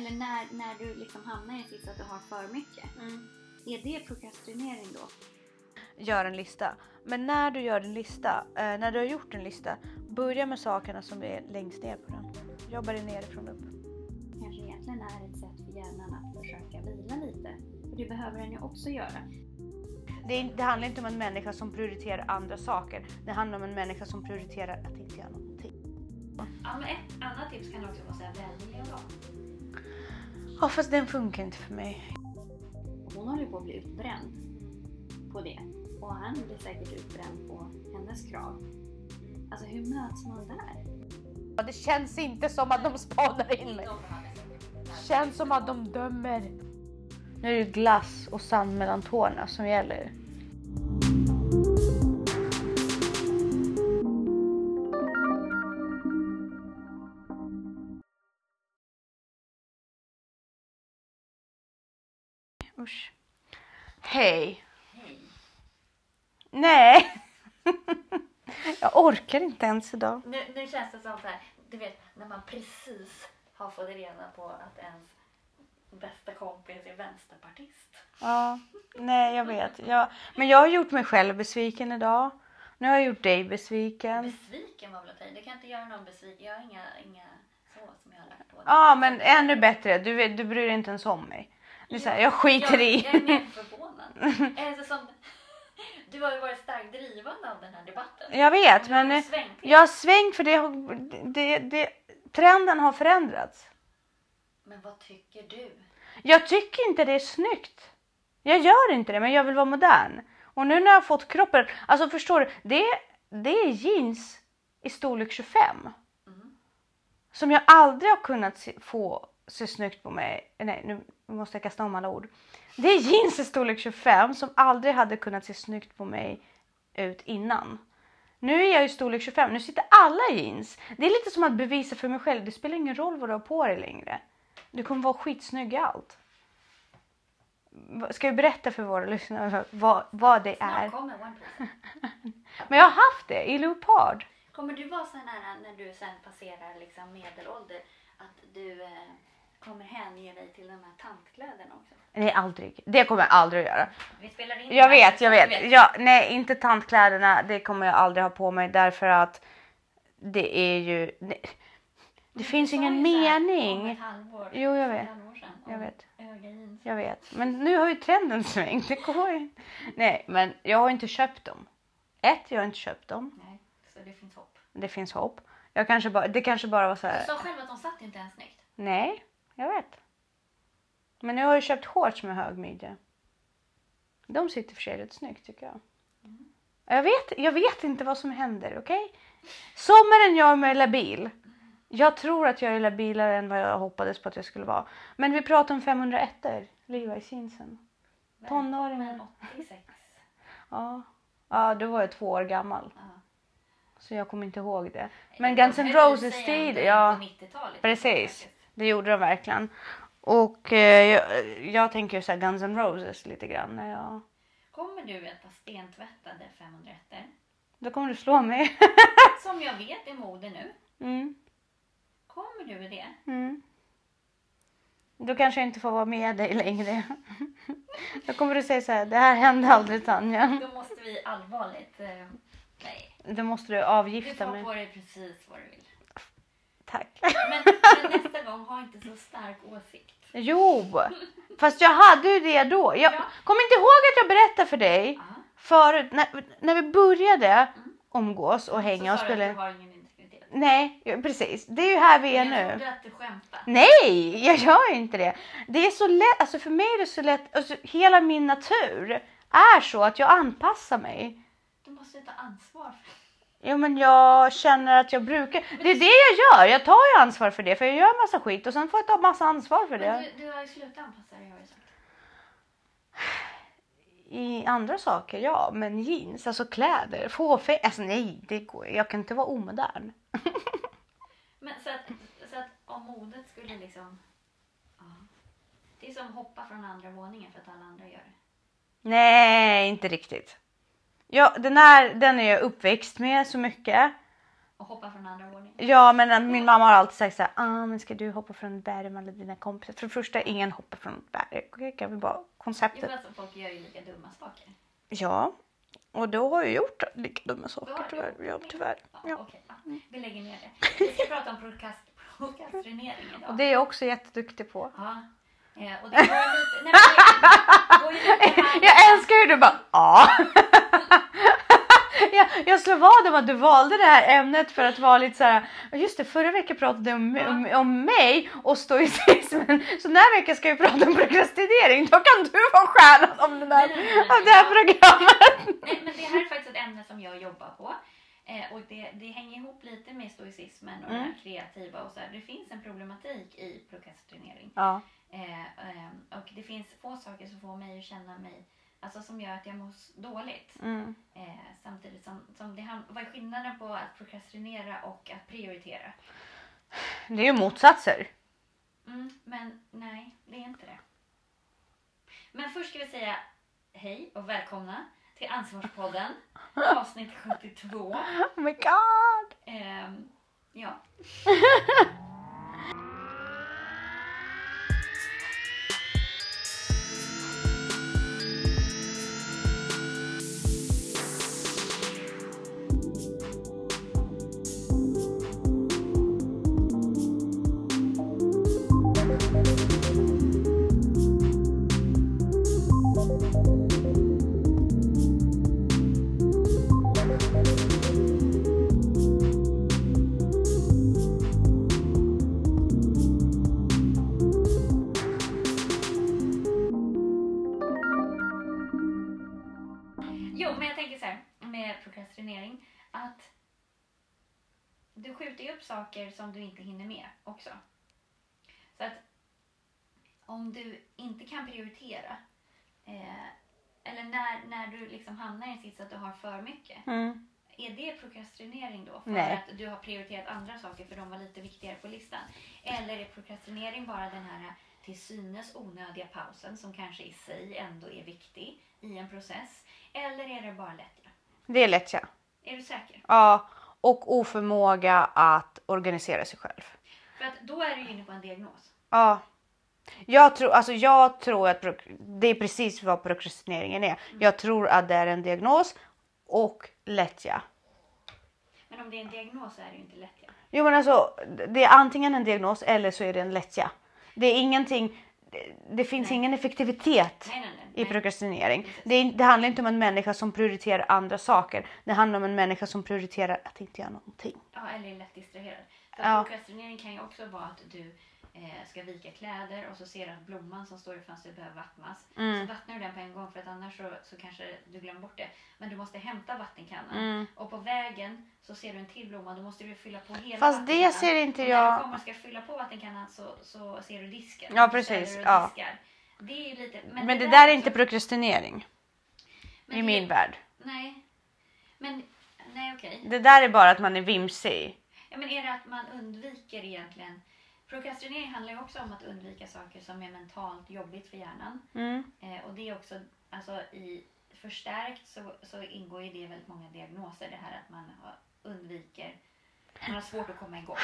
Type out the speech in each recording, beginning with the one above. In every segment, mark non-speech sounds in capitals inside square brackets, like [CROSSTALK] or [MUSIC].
eller när, när du liksom hamnar i en sits att du har för mycket. Är det prokrastinering då? Gör en lista. Men när du gör din lista, eh, när du har gjort en lista, börja med sakerna som är längst ner på den. Jobba dig nerifrån upp. Kanske egentligen är ett sätt för hjärnan att försöka vila lite. Och det behöver den ju också göra. Det, är, det handlar inte om en människa som prioriterar andra saker. Det handlar om en människa som prioriterar att inte göra någonting. Ja, men ett annat tips kan också vara att säga välj en dag. Ja fast den funkar inte för mig. Hon håller på att bli utbränd på det. Och han blir säkert utbränd på hennes krav. Alltså hur möts man där? Ja, Det känns inte som att de spanar in mig. De hade säkert- Känns som att de dömer. Nu är det glass och sand mellan tårna som gäller. Usch. Hej. Hej. Nej. [LAUGHS] Jag orkar inte ens idag. Nu, nu känns det som så här, du vet när man precis har fått reda på att ens bästa kompis är vänsterpartist. Ja, nej jag vet. Jag, men jag har gjort mig själv besviken idag. Nu har jag gjort dig besviken. Besviken var väl okej, det kan inte göra någon besviken. Jag har inga, inga så som jag har lagt på. Ja, men ännu bättre. Du, du bryr dig inte ens om mig. Är så här, jag skiter jag, i. Jag är mer förvånad. [LAUGHS] Eftersom du har ju varit starkt drivande av den här debatten. Jag vet, Du men helt. jag har svängt för det, det, det, trenden har förändrats. Men vad tycker du? Jag tycker inte det är snyggt. Jag gör inte det, men jag vill vara modern. Och nu när jag har fått kroppen, alltså förstår du, det, det är jeans i storlek 25. Mm. Som jag aldrig har kunnat se, få se snyggt på mig. Nej, nu måste jag kasta om alla ord. Det är jeans i storlek 25 som aldrig hade kunnat se snyggt på mig ut innan. Nu är jag i storlek 25, nu sitter alla jeans. Det är lite som att bevisa för mig själv, det spelar ingen roll vad du har på dig längre. Du kommer vara skitsnygg i allt. Ska vi berätta för våra lyssnare vad, vad det är? [LAUGHS] Men jag har haft det i leopard. Kommer du vara så här när du sen passerar liksom medelålder att du eh, kommer hänge dig till de här tantkläderna också? Nej, aldrig. Det kommer jag aldrig att göra. Vi spelar in Jag vet, jag du vet. Ja, nej, inte tantkläderna. Det kommer jag aldrig ha på mig därför att det är ju... Det, det Du finns ingen Om mening. ett halvår. Jo, jag vet. Jag vet. Jag vet. Men nu har ju trenden svängt. Det går ju. Nej, men jag har inte köpt dem. Ett, jag har inte köpt dem. Nej, så det finns hopp. Det finns hopp. Jag kanske bara, det kanske bara var så Du här. sa själv att de satt inte ens snyggt. Nej, jag vet. Men nu har jag köpt shorts med hög midja. De sitter för sig rätt snyggt tycker jag. Jag vet, jag vet inte vad som händer, okej? Sommaren gör mig labil. Jag tror att jag är labilare än vad jag hoppades på att jag skulle vara. Men vi pratar om 501 Levi's jeansen. Men- Tonåringar. Men 86. Ja. ja, då var jag två år gammal. Ja. Så jag kommer inte ihåg det. Men Guns N' Roses tid, ja. På 90-talet. Precis. Det gjorde de verkligen. Och eh, jag, jag tänker ju så Guns N' Roses lite grann. När jag, Kommer du äta stentvättade 501 då kommer du slå mig. [LAUGHS] Som jag vet är mode nu. Mm, Kommer du det? mm. Då kanske jag inte får vara med dig längre. [LAUGHS] Då kommer du säga så här, det här hände aldrig Tanja. Då måste vi allvarligt... Eh, nej. Då måste du Du avgifta får mig. på dig precis vad du vill. Tack. Men, men nästa gång, ha inte så stark åsikt. Jo, fast jag hade ju det då. Jag Ja. kommer inte ihåg att jag berättade för dig Ja. förut, när, när vi började umgås och hänga och så du spela. du har ingen integritet. Nej, precis. Det är ju här vi är jag nu. trodde att du skämtade. Nej, jag gör inte det. Det är så lätt, alltså för mig är det så lätt, alltså hela min natur är så att jag anpassar mig. Du måste ta ansvar. för Jo men jag känner att jag brukar, det är det jag gör, jag tar ju ansvar för det för jag gör massa skit och sen får jag ta massa ansvar för Men det. du, du har ju slutat anpassa dig har ju sagt. I andra saker, ja, men jeans, alltså kläder, fåfäng, alltså nej, det går jag kan inte vara omodern. [LAUGHS] Men så att, så att om modet skulle liksom... Ja. Det är som hoppa från andra våningen för att alla andra gör det. Nej, inte riktigt. Ja, den, här, den är jag uppväxt med så mycket. Och hoppa från andra våningen. Ja, men min mamma har alltid sagt så här, ah, men ska du hoppa från ett berg med alla dina kompisar? För det första, ingen hoppar från ett berg. Okej, kan vi bara Jo, konceptet. alltså, folk gör ju lika dumma saker. Ja, och då har jag gjort lika dumma saker tyvärr. Ja, tyvärr. Ja, Ja. okej, ja. Vi lägger ner det. Vi ska prata om prokrastinering idag. [LAUGHS] Och det är jag också jätteduktig på. Ja. Eh, och det lite... Nej, det går ju lite [LAUGHS] Jag älskar hur du bara ja. [LAUGHS] jag, jag slår vad om att du valde det här ämnet för att vara lite så här. Just det, förra veckan pratade du om, om, om mig och stoicismen. Så den här veckan ska vi prata om prokrastinering. Då kan du vara stjärnan om den här, Nej, nej, nej, nej. av det här programmet. Nej, men det här är faktiskt ett ämne som jag jobbar på. Eh, och det, det hänger ihop lite med stoicismen och det här kreativa och så här. Det finns en problematik i prokrastinering. Ja. Eh, ehm, och det finns få saker som får mig att känna mig, alltså som gör att jag mår dåligt. Mm. Eh, samtidigt som, som det, vad är skillnaden på att prokrastinera och att prioritera? Det är ju motsatser. Mm, men nej, det är inte det. Men först ska vi säga hej och välkomna till Ansvarspodden, [LAUGHS] avsnitt 72. Oh my god. Ehm, ja. [LAUGHS] Jo, men jag tänker så här med prokrastinering att du skjuter ju upp saker som du inte hinner med också. Så att om du inte kan prioritera eh, eller när, när du liksom hamnar i en sits att du har för mycket. Mm. Är det prokrastinering då? För Nej. att du har prioriterat andra saker för de var lite viktigare på listan? Eller är prokrastinering bara den här till synes onödiga pausen som kanske i sig ändå är viktig i en process? Eller är det bara lättja? Det är lätt ja. Är du säker? Ja, och oförmåga att organisera sig själv. För att då är du inne på en diagnos. Ja. Jag tror, alltså jag tror att det är precis vad prokrastineringen är. Jag tror att det är en diagnos och lättja. Men om det är en diagnos så är det ju inte lättja. Jo men alltså det är antingen en diagnos eller så är det en lättja. Det är ingenting, det, finns Nej. ingen effektivitet Nej, nej, i prokrastinering. Det, det handlar inte om en människa som prioriterar andra saker. Det handlar om en människa som prioriterar att inte göra någonting. Ja, eller är lätt distraherad. För Ja. Prokrastinering kan ju också vara att du eh, ska vika kläder och så ser du att blomman som står i fönstret behöver vattnas. Mm. Så vattnar du den på en gång för att annars så, så kanske du glömmer bort det. Men du måste hämta vattenkannan. Mm. Och på vägen så ser du en till blomma. Då måste du fylla på hela Fast det ser inte och När du jag. kommer och ska fylla på vattenkannan så, så ser du disken. Ja, precis, ja. Det är ju lite... Men det där är inte prokrastinering men i det- min värld. Nej. Men, nej okej. Det där är bara att man är vimsig. Ja, men är det att man undviker egentligen... Prokrastinering handlar ju också om att undvika saker som är mentalt jobbigt för hjärnan. Mm. Eh, och det är också, alltså i förstärkt så, så ingår ju det väldigt många diagnoser. Det här att man har, undviker, man har svårt att komma igång.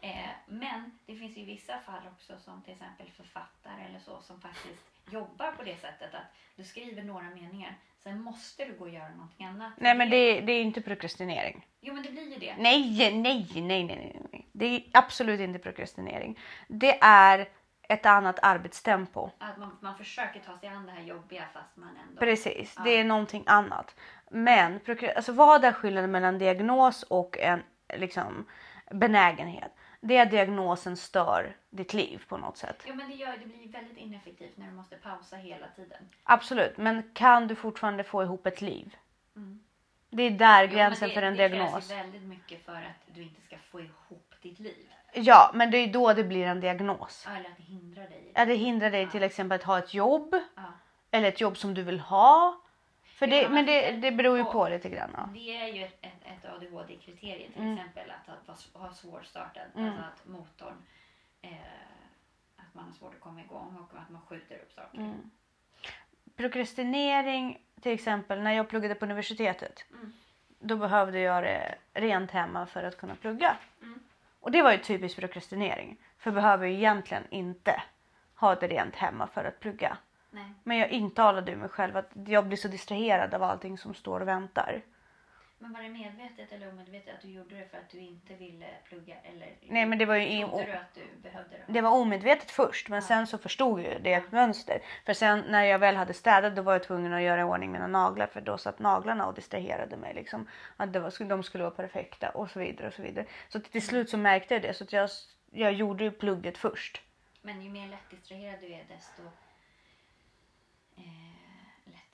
Eh, men det finns ju vissa fall också som till exempel författare eller så som faktiskt jobbar på det sättet att du skriver några meningar, sen måste du gå och göra någonting annat. Nej men det, det är inte prokrastinering. Jo men det blir ju det. Nej, nej, nej, nej, nej, nej. Det är absolut inte prokrastinering. Det är ett annat arbetstempo. Att man, man försöker ta sig an det här jobbiga fast man ändå... Precis, Ja. det är någonting annat. Men alltså, vad är skillnaden mellan diagnos och en liksom, benägenhet? Det är att diagnosen stör ditt liv på något sätt. Jo men det, gör, det blir väldigt ineffektivt när du måste pausa hela tiden. Absolut, men kan du fortfarande få ihop ett liv? Mm. Det är där Jo, gränsen det, för en det diagnos. krävs ju väldigt mycket för att du inte ska få ihop ditt liv. Ja, men det är då det blir en diagnos. Ja, Eller att det hindrar dig. Ja, det hindrar dig Ja. till exempel att ha ett jobb Ja. eller ett jobb som du vill ha. För det, men det, det- beror ju på lite grann. Ja. Det är ju ett, ett, ADHD-kriterie till Mm. exempel att, att ha svårstartad. Mm. Alltså att motorn, eh, att man har svårt att komma igång och att man skjuter upp saker. Mm. Prokrastinering till exempel när jag pluggade på universitetet. Mm. då behövde jag det rent hemma för att kunna plugga. Mm. Och det var ju typisk prokrastinering. För behöver ju egentligen inte ha det rent hemma för att plugga. Nej. Men jag intalade mig själv att jag blir så distraherad av allting som står och väntar. Men var det medvetet eller omedvetet att du gjorde det för att du inte ville plugga? Eller Nej men det var ju trodde du att du behövde det? Det var omedvetet först men Ja. sen så förstod jag det ett mönster. För sen när jag väl hade städat då var jag tvungen att göra i ordning mina naglar för då satt naglarna och distraherade mig. Liksom. Att det var, de skulle vara perfekta och så vidare och så vidare. Så till slut så märkte jag det så att jag, jag gjorde ju plugget först. Men ju mer lättdistraherad du är desto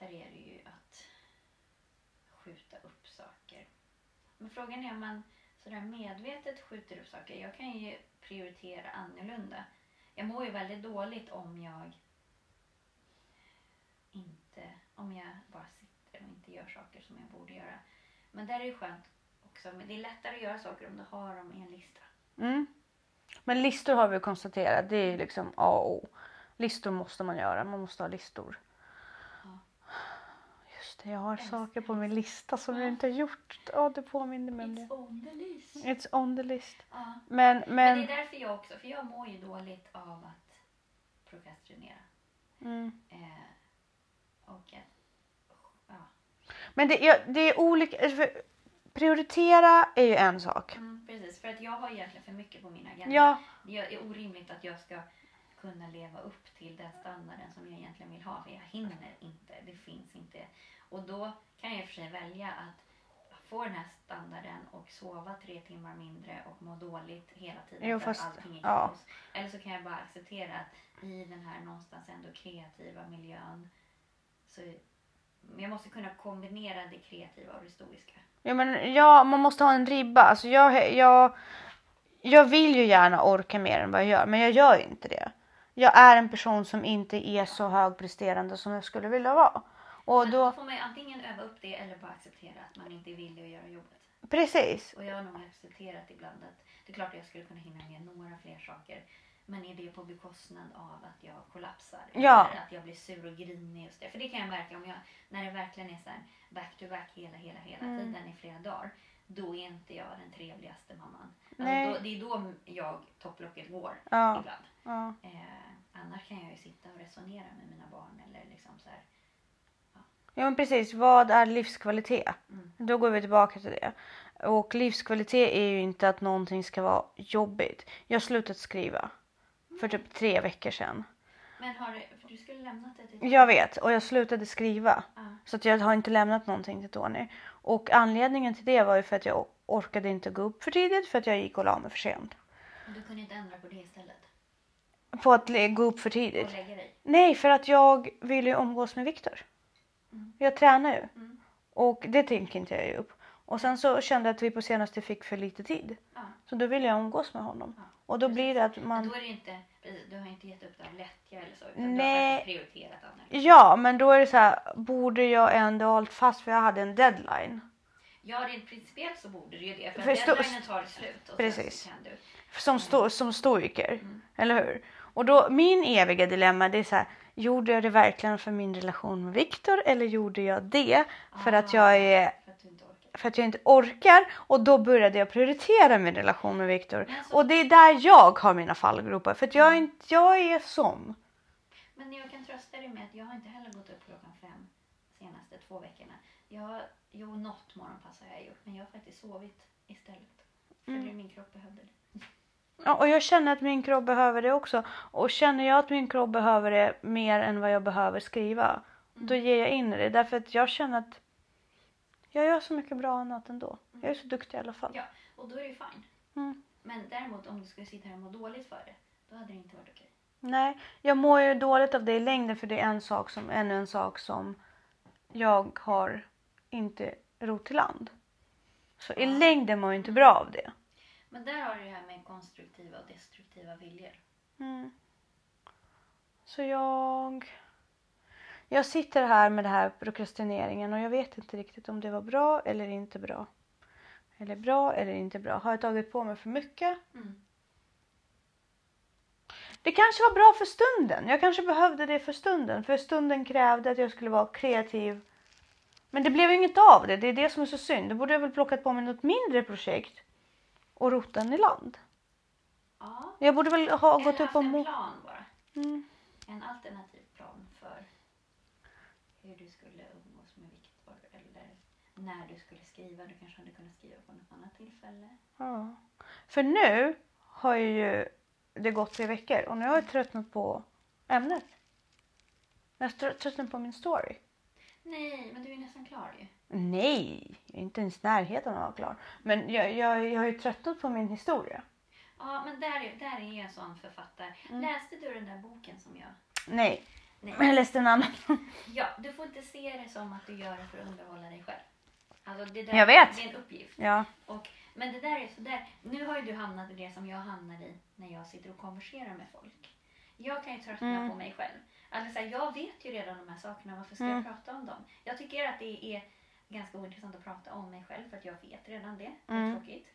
lättare är det ju att skjuta upp saker. Men frågan är om man sådär medvetet skjuter upp saker. Jag kan ju prioritera annorlunda. Jag mår ju väldigt dåligt om jag inte, om jag bara sitter och inte gör saker som jag borde göra. Men där är det skönt också. Men det är lättare att göra saker om du har dem i en lista. Mm. Men listor har vi konstaterat, det är ju liksom A och O. Listor måste man göra, man måste ha listor. Just det, jag har Älskar saker på min lista som Ja. jag inte har gjort. Ja, du påminner mig om It's det. on the list. It's on the list. Ja. Men, Men men... det är därför jag också, för jag mår ju dåligt av att prokrastinera. Mm. Eh, och ja. Men det, ja, det är olika. Prioritera är ju en sak. Mm, precis, för att jag har egentligen för mycket på min agenda. Ja, Det är orimligt att jag ska kunna leva upp till den standarden som jag egentligen vill ha. För jag hinner inte, det finns inte. Och då kan jag för sig välja att få den här standarden och sova tre timmar mindre och må dåligt hela tiden Jo, för fast- att allting är ja. kaos. Eller så kan jag bara acceptera att i den här någonstans ändå kreativa miljön så jag måste kunna kombinera det kreativa och det stoiska. ja, men ja, man måste ha en ribba. Alltså jag, jag, jag vill ju gärna orka mer än vad jag gör, men jag gör inte det. Jag är en person som inte är så högpresterande som jag skulle vilja vara. Och då då, får man antingen öva upp det eller bara acceptera att man inte är villig att göra jobbet. precis. Och jag har nog accepterat ibland att det är klart att jag skulle kunna hinna med några fler saker. Men är det på bekostnad av att jag kollapsar? Ja. Eller att jag blir sur och grinig? Just det. För det kan jag märka om jag, när det verkligen är så här back to back hela, hela, hela Mm. tiden i flera dagar. Då är inte jag den trevligaste mamman. Nej. Alltså då, det är då jag, topplocket går Ja, ibland. ja. Eh, annars kan jag ju sitta och resonera med mina barn eller liksom så här. Ja, men precis. Vad är livskvalitet? Mm. Då går vi tillbaka till det. Och livskvalitet är ju inte att någonting ska vara jobbigt. Jag har slutat skriva för typ tre veckor sedan. Men har du, för du skulle lämnat det till Jag vet och jag slutade skriva. Ja. Så att jag har inte lämnat någonting till Tony. Och anledningen till det var ju för att jag orkade inte gå upp för tidigt för att jag gick och la mig för sent. Du kunde inte ändra på det istället? På att gå upp för Och tidigt. lägga dig? Nej, för att jag vill ju umgås med Viktor. Mm. Jag tränar ju. Mm. Och det tänker inte jag ge upp. Och sen så kände jag att vi på senaste fick för lite tid. Ja. Så då vill jag umgås med honom. Ja, Och då precis. blir det att Men man... då är det inte, du har inte gett upp det av lättja eller så utan Nej. du har prioriterat annat. Ja, men då är det så här, borde jag ändå hållit fast för jag hade en deadline. Ja, rent principiellt så borde du ju det för, För deadlinen tar slut och Precis. sen kan du. Som, sto, som stoiker. Mm. Eller hur? Och då, min eviga dilemma det är så här, gjorde jag det verkligen för min relation med Viktor eller gjorde jag det för att jag är För att jag inte orkar och då började jag prioritera min relation med Viktor. Men så- Och det är där jag har mina fallgropar för att jag är, inte, jag är sån. Men jag kan trösta dig med att jag har inte heller gått upp klockan fem senaste två veckorna. Jag jo, något morgonpass har jag gjort men jag har faktiskt sovit istället. För Mm. min kropp behövde det. Ja, och jag känner att min kropp behöver det också. Och känner jag att min kropp behöver det mer än vad jag behöver skriva, då ger jag in i det. Därför att jag känner att jag gör så mycket bra annat ändå. Jag är så duktig i alla fall. Ja, och då är det ju fine. Mm. Men däremot om du skulle sitta här och må dåligt för det, då hade det inte varit okej. Nej, jag mår ju dåligt av det i längden för det är en sak som, ännu en sak som jag har inte rott till land. Så i längden mår jag inte bra av det. Men där har du det här med konstruktiva och destruktiva viljor. Mm. Så jag... Jag sitter här med det här prokrastineringen och jag vet inte riktigt om det var bra eller inte bra. Eller bra eller inte bra. Har jag tagit på mig för mycket? Mm. Det kanske var bra för stunden. Jag kanske behövde det för stunden. För stunden krävde att jag skulle vara kreativ Men det blev inget av det. Det är det som är så synd. Då borde jag väl plockat på mig något mindre projekt och rott den i land. Ja. Jag borde väl ha gått upp och en må... plan bara. Mm. En alternativ plan för hur du skulle umgås med Viktor. Eller när du skulle skriva. Du kanske hade kunnat skriva på något annat tillfälle. Ja. För nu har ju det gått tre veckor och nu har jag tröttnat på ämnet. Jag har trö- tröttnat på min story. Nej, men du är nästan klar ju. Nej, jag är inte ens närheten av att vara klar. Men jag, jag, jag har ju tröttnat på min historia. Ja, men där är, där är jag en sån författare. Mm. Läste du den där boken som jag... Nej, Nej. jag läste en annan. [LAUGHS] Ja, du får inte se det som att du gör det för att underhålla dig själv. Alltså det där, Jag vet. Det är en uppgift. Ja, Och, men det där är sådär. Nu har ju du hamnat i det som jag hamnar i när jag sitter och konverserar med folk. Jag kan ju tröttna Mm. på mig själv. Alltså, så här, jag vet ju redan de här sakerna. Varför ska Mm. jag prata om dem? Jag tycker att det är ganska ointressant att prata om mig själv för att jag vet redan det. Det är Mm. tråkigt.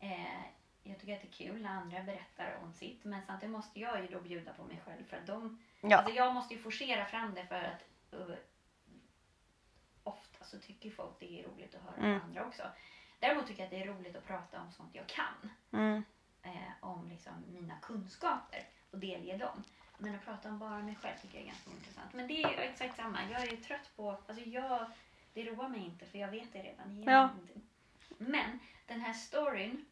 Eh, jag tycker att det är kul när andra berättar om sitt. Men samtidigt måste jag ju då bjuda på mig själv. För att de, ja. Alltså jag måste ju forcera fram det för att uh, ofta så tycker folk det är roligt att höra Mm. om andra också. Däremot tycker jag att det är roligt att prata om sånt jag kan. Mm. Eh, om liksom mina kunskaper och delge dem. Men att prata om bara mig själv tycker jag är ganska intressant. Men det är exakt samma. Jag är ju trött på, alltså jag, det roar mig inte för jag vet det redan. Ja. Men den här storyn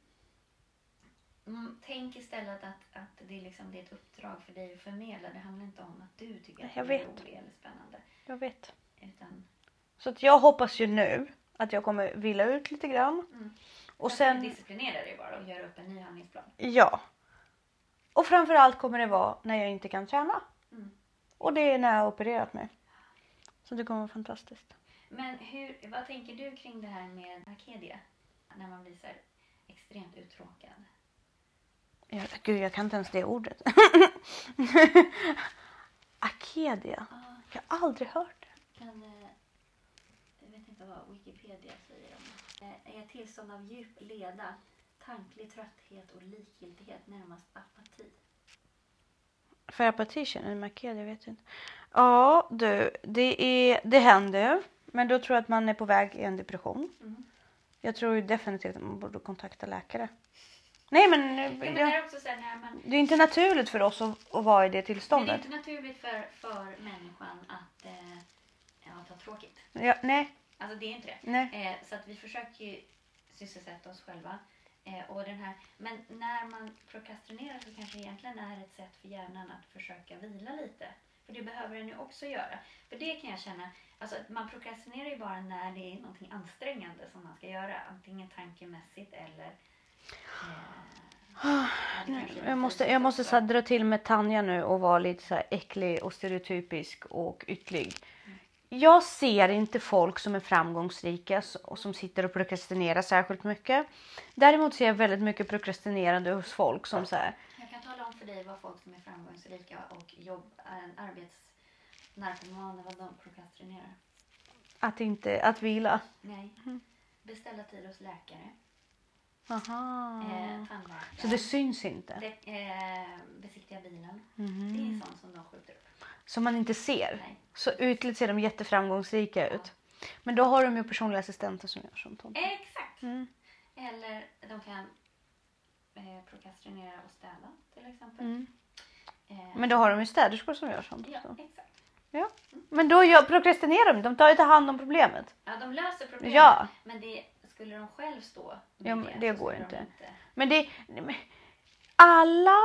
Mm, tänk istället att, att det, är liksom, det är ett uppdrag för dig att förmedla. Det handlar inte om att du tycker att Jag det är roligt eller spännande. Jag vet. Utan, Så att jag hoppas ju nu att jag kommer vila ut lite grann. Mm. Och sen, disciplinera dig bara och göra upp en ny handlingsplan. ja. Och framförallt kommer det vara när jag inte kan träna. Mm. Och det är när jag har opererat mig. Så det kommer vara fantastiskt. Men hur, vad tänker du kring det här med Arcadia? När man blir så extremt uttråkad. Jag, gud, jag kan inte ens det ordet. [LAUGHS] Akedia. Ja, Jag har aldrig hört det. men eh, jag vet inte vad Wikipedia säger om det. Eh, Är ett tillstånd av djup leda, tanklig trötthet och likgiltighet, närmast apati. För apati känner jag med Akedia, jag vet inte. Ja, du. Det, är, det händer. Men då tror jag att man är på väg i en depression. Mm. Jag tror ju definitivt att man borde kontakta läkare. Nej men, jag, är också så här man det är inte naturligt för oss att, att vara i det Men det är tillståndet. inte naturligt för, för människan att eh, ja, tråkigt. Ja, nej, Alltså det är inte det. nej. Eh, så att vi försöker ju sysselsätta oss själva. Eh, och den här, men när man prokrastinerar så kanske det egentligen är ett sätt för hjärnan att försöka vila lite. För det behöver den ju också göra. För det kan jag känna, alltså man prokrastinerar ju bara när det är någonting ansträngande som man ska göra. Antingen tankemässigt eller eh, Jag måste, jag måste så dra till med Tanja nu och vara lite så här äcklig och stereotypisk och ytlig. Jag ser inte folk som är framgångsrika och som sitter och prokrastinerar särskilt mycket. Däremot ser jag väldigt mycket prokrastinerande hos folk som så här, Jag kan tala om för dig vad folk som är framgångsrika och jobb, arbetsnarkomaner, vad de prokrastinerar. att inte, att vila. Nej. Beställa tid hos läkare, Aha. eh. Så det syns inte. Det, eh, besiktiga bilen. Mhm. Det är sånt som de skjuter upp. Som man inte ser. Nej. Så ytligt ser de jätteframgångsrika ut. Men då har de ju personliga assistenter som gör sånt. Exakt! Mm. Eller de kan eh, prokrastinera och städa till exempel. Mm. Eh, Men då har de ju städerskor som gör sånt. Ja, Så. exakt. Ja. Men då gör, prokrastinerar de. De tar ju inte hand om problemet. Ja, de löser problemet. Ja. Men det, skulle de själv stå med Ja, men det så går inte. De inte. Men det... men Alla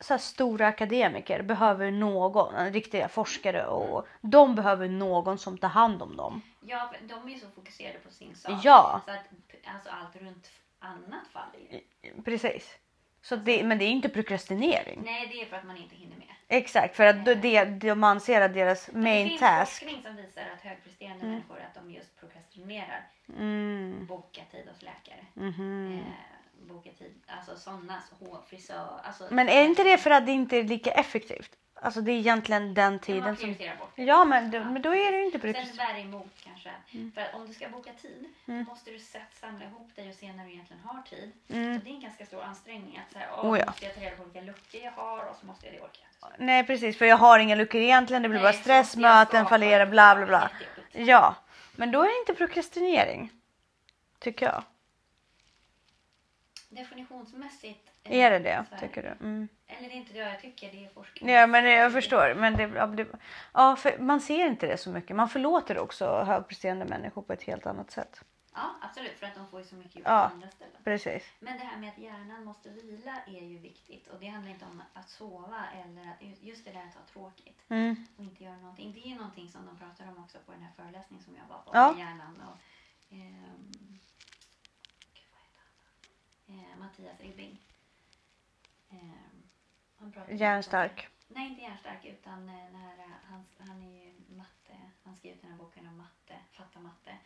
så stora akademiker behöver någon, riktiga forskare och de behöver någon som tar hand om dem. Ja, de är så fokuserade på sin sak. Ja. Så att alltså, allt runt annat faller ju. Precis. Så det, men det är inte prokrastinering. Nej, det är för att man inte hinner med. Exakt, för att det, det, de anser att deras det main finns task... forskning som visar att högpresterande Mm. människor att de just prokrastinerar. Mm, Boka tid hos läkare. mhm. Eh, boka tid, alltså sådana, hår, frisör. Alltså, Men är inte det för att det inte är lika effektivt? Alltså det är egentligen den tiden man som... bort. Ja men, då- men då är det ju inte Sen bär det emot kanske. För att om du ska boka tid Mm. måste du sätt, samla ihop dig och se när du egentligen har tid. Mm. Så det är en ganska stor ansträngning. Att här, Oh, ja. måste jag ta reda på vilka luckor jag har och så måste jag det orka. Nej precis, för jag har inga luckor egentligen. Det blir bara Nej, så stress, möten fallerar, bla bla bla. Ja, Men då är det inte prokrastinering. Tycker jag. Definitionsmässigt. Är det det, här- tycker du? Mm. Eller det är inte det jag tycker, det är forskning. Ja, men jag förstår. Men det, ja, det, ja, man ser inte det så mycket. Man förlåter också högpresterande människor på ett helt annat sätt. Ja, absolut. För att de får ju så mycket gjort Ja. på andra ställen. Precis. Men det här med att hjärnan måste vila är ju viktigt. Och det handlar inte om att sova eller att, just det där att ha tråkigt Mm. och inte göra någonting. Det är ju någonting som de pratar om också på den här föreläsningen som jag var på. Ja. Med hjärnan och ehm, gud, vad heter han? Eh, Mattias Ribbing. Han pratar Hjärnstark. Nej, inte hjärnstark utan eh, när eh, han, han är ju matte. Han skrev den här boken om matte, fatta matte.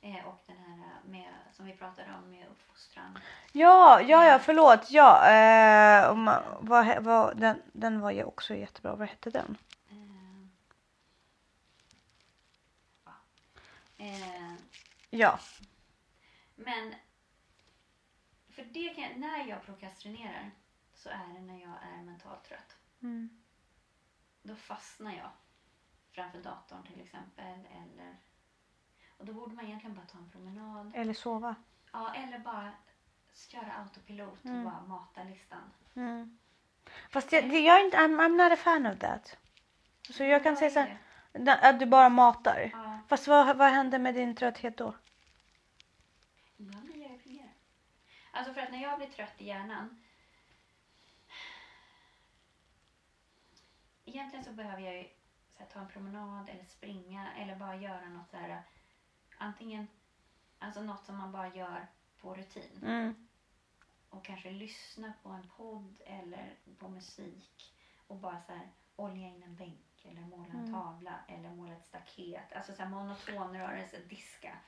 Eh, och den här eh, med, som vi pratade om med uppfostran. Ja, ja, ja, förlåt. Ja, eh, om, vad, vad, den, den var ju också jättebra. Vad hette den? Eh, ja. eh, Ja. men för det kan jag, när jag prokrastinerar så är det när jag är mentalt trött. Mm. Då fastnar jag framför datorn till exempel. Eller, och då borde man egentligen bara ta en promenad. Eller sova. Ja, eller bara köra autopilot och Mm. bara mata listan. Mm. Fast jag, jag är inte, I'm, I'm not a fan of that. Så jag kan Vad säga är så här, da- att du bara matar. Ja, Fast vad, vad händer med din trötthet då? jag. Alltså för att när jag blir trött i hjärnan. Egentligen så behöver jag ju så här, ta en promenad eller springa eller bara göra något så här. Antingen alltså något som man bara gör på rutin. Mm. och kanske lyssna på en podd eller på musik och bara så här olja in en bänk eller måla en Mm. tavla eller måla ett staket. Alltså så här monoton rörelse, diska,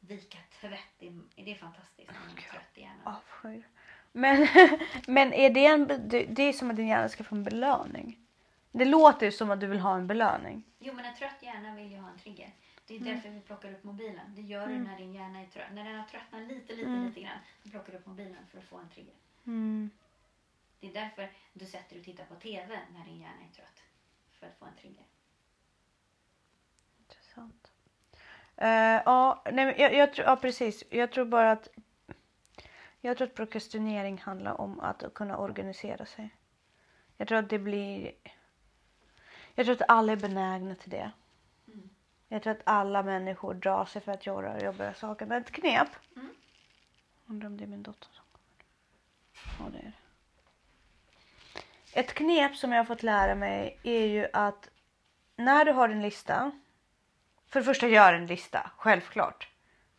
vika tvätt. Det är, fantastiskt när man är trött i hjärnan. Avskyr. Men, [LAUGHS] men är det, en, det, är som att din hjärna ska få en belöning. Det låter ju som att du vill ha en belöning. Jo men en trött hjärna vill ju ha en trigger. Det är Mm. därför vi plockar upp mobilen. Det gör du Mm. när din hjärna är trött. När den har tröttnat lite, lite, Mm. lite grann. Då plockar du upp mobilen för att få en trigger. Mm. Det är därför du sätter och tittar på TV när din hjärna är trött. För att få en trigger. Intressant. Eh, ja, nej, jag, jag, tror- ja, precis. Jag tror bara att jag tror att prokrastinering handlar om att kunna organisera sig. Jag tror att det blir... Jag tror att alla är benägna till det. Mm. Jag tror att alla människor drar sig för att göra jobbiga saker. Men ett knep. Mm. Undrar om det är min dotter som kommer. Ja, det är det. Ett knep som jag har fått lära mig är ju att när du har en lista. För det första, gör en lista. Självklart.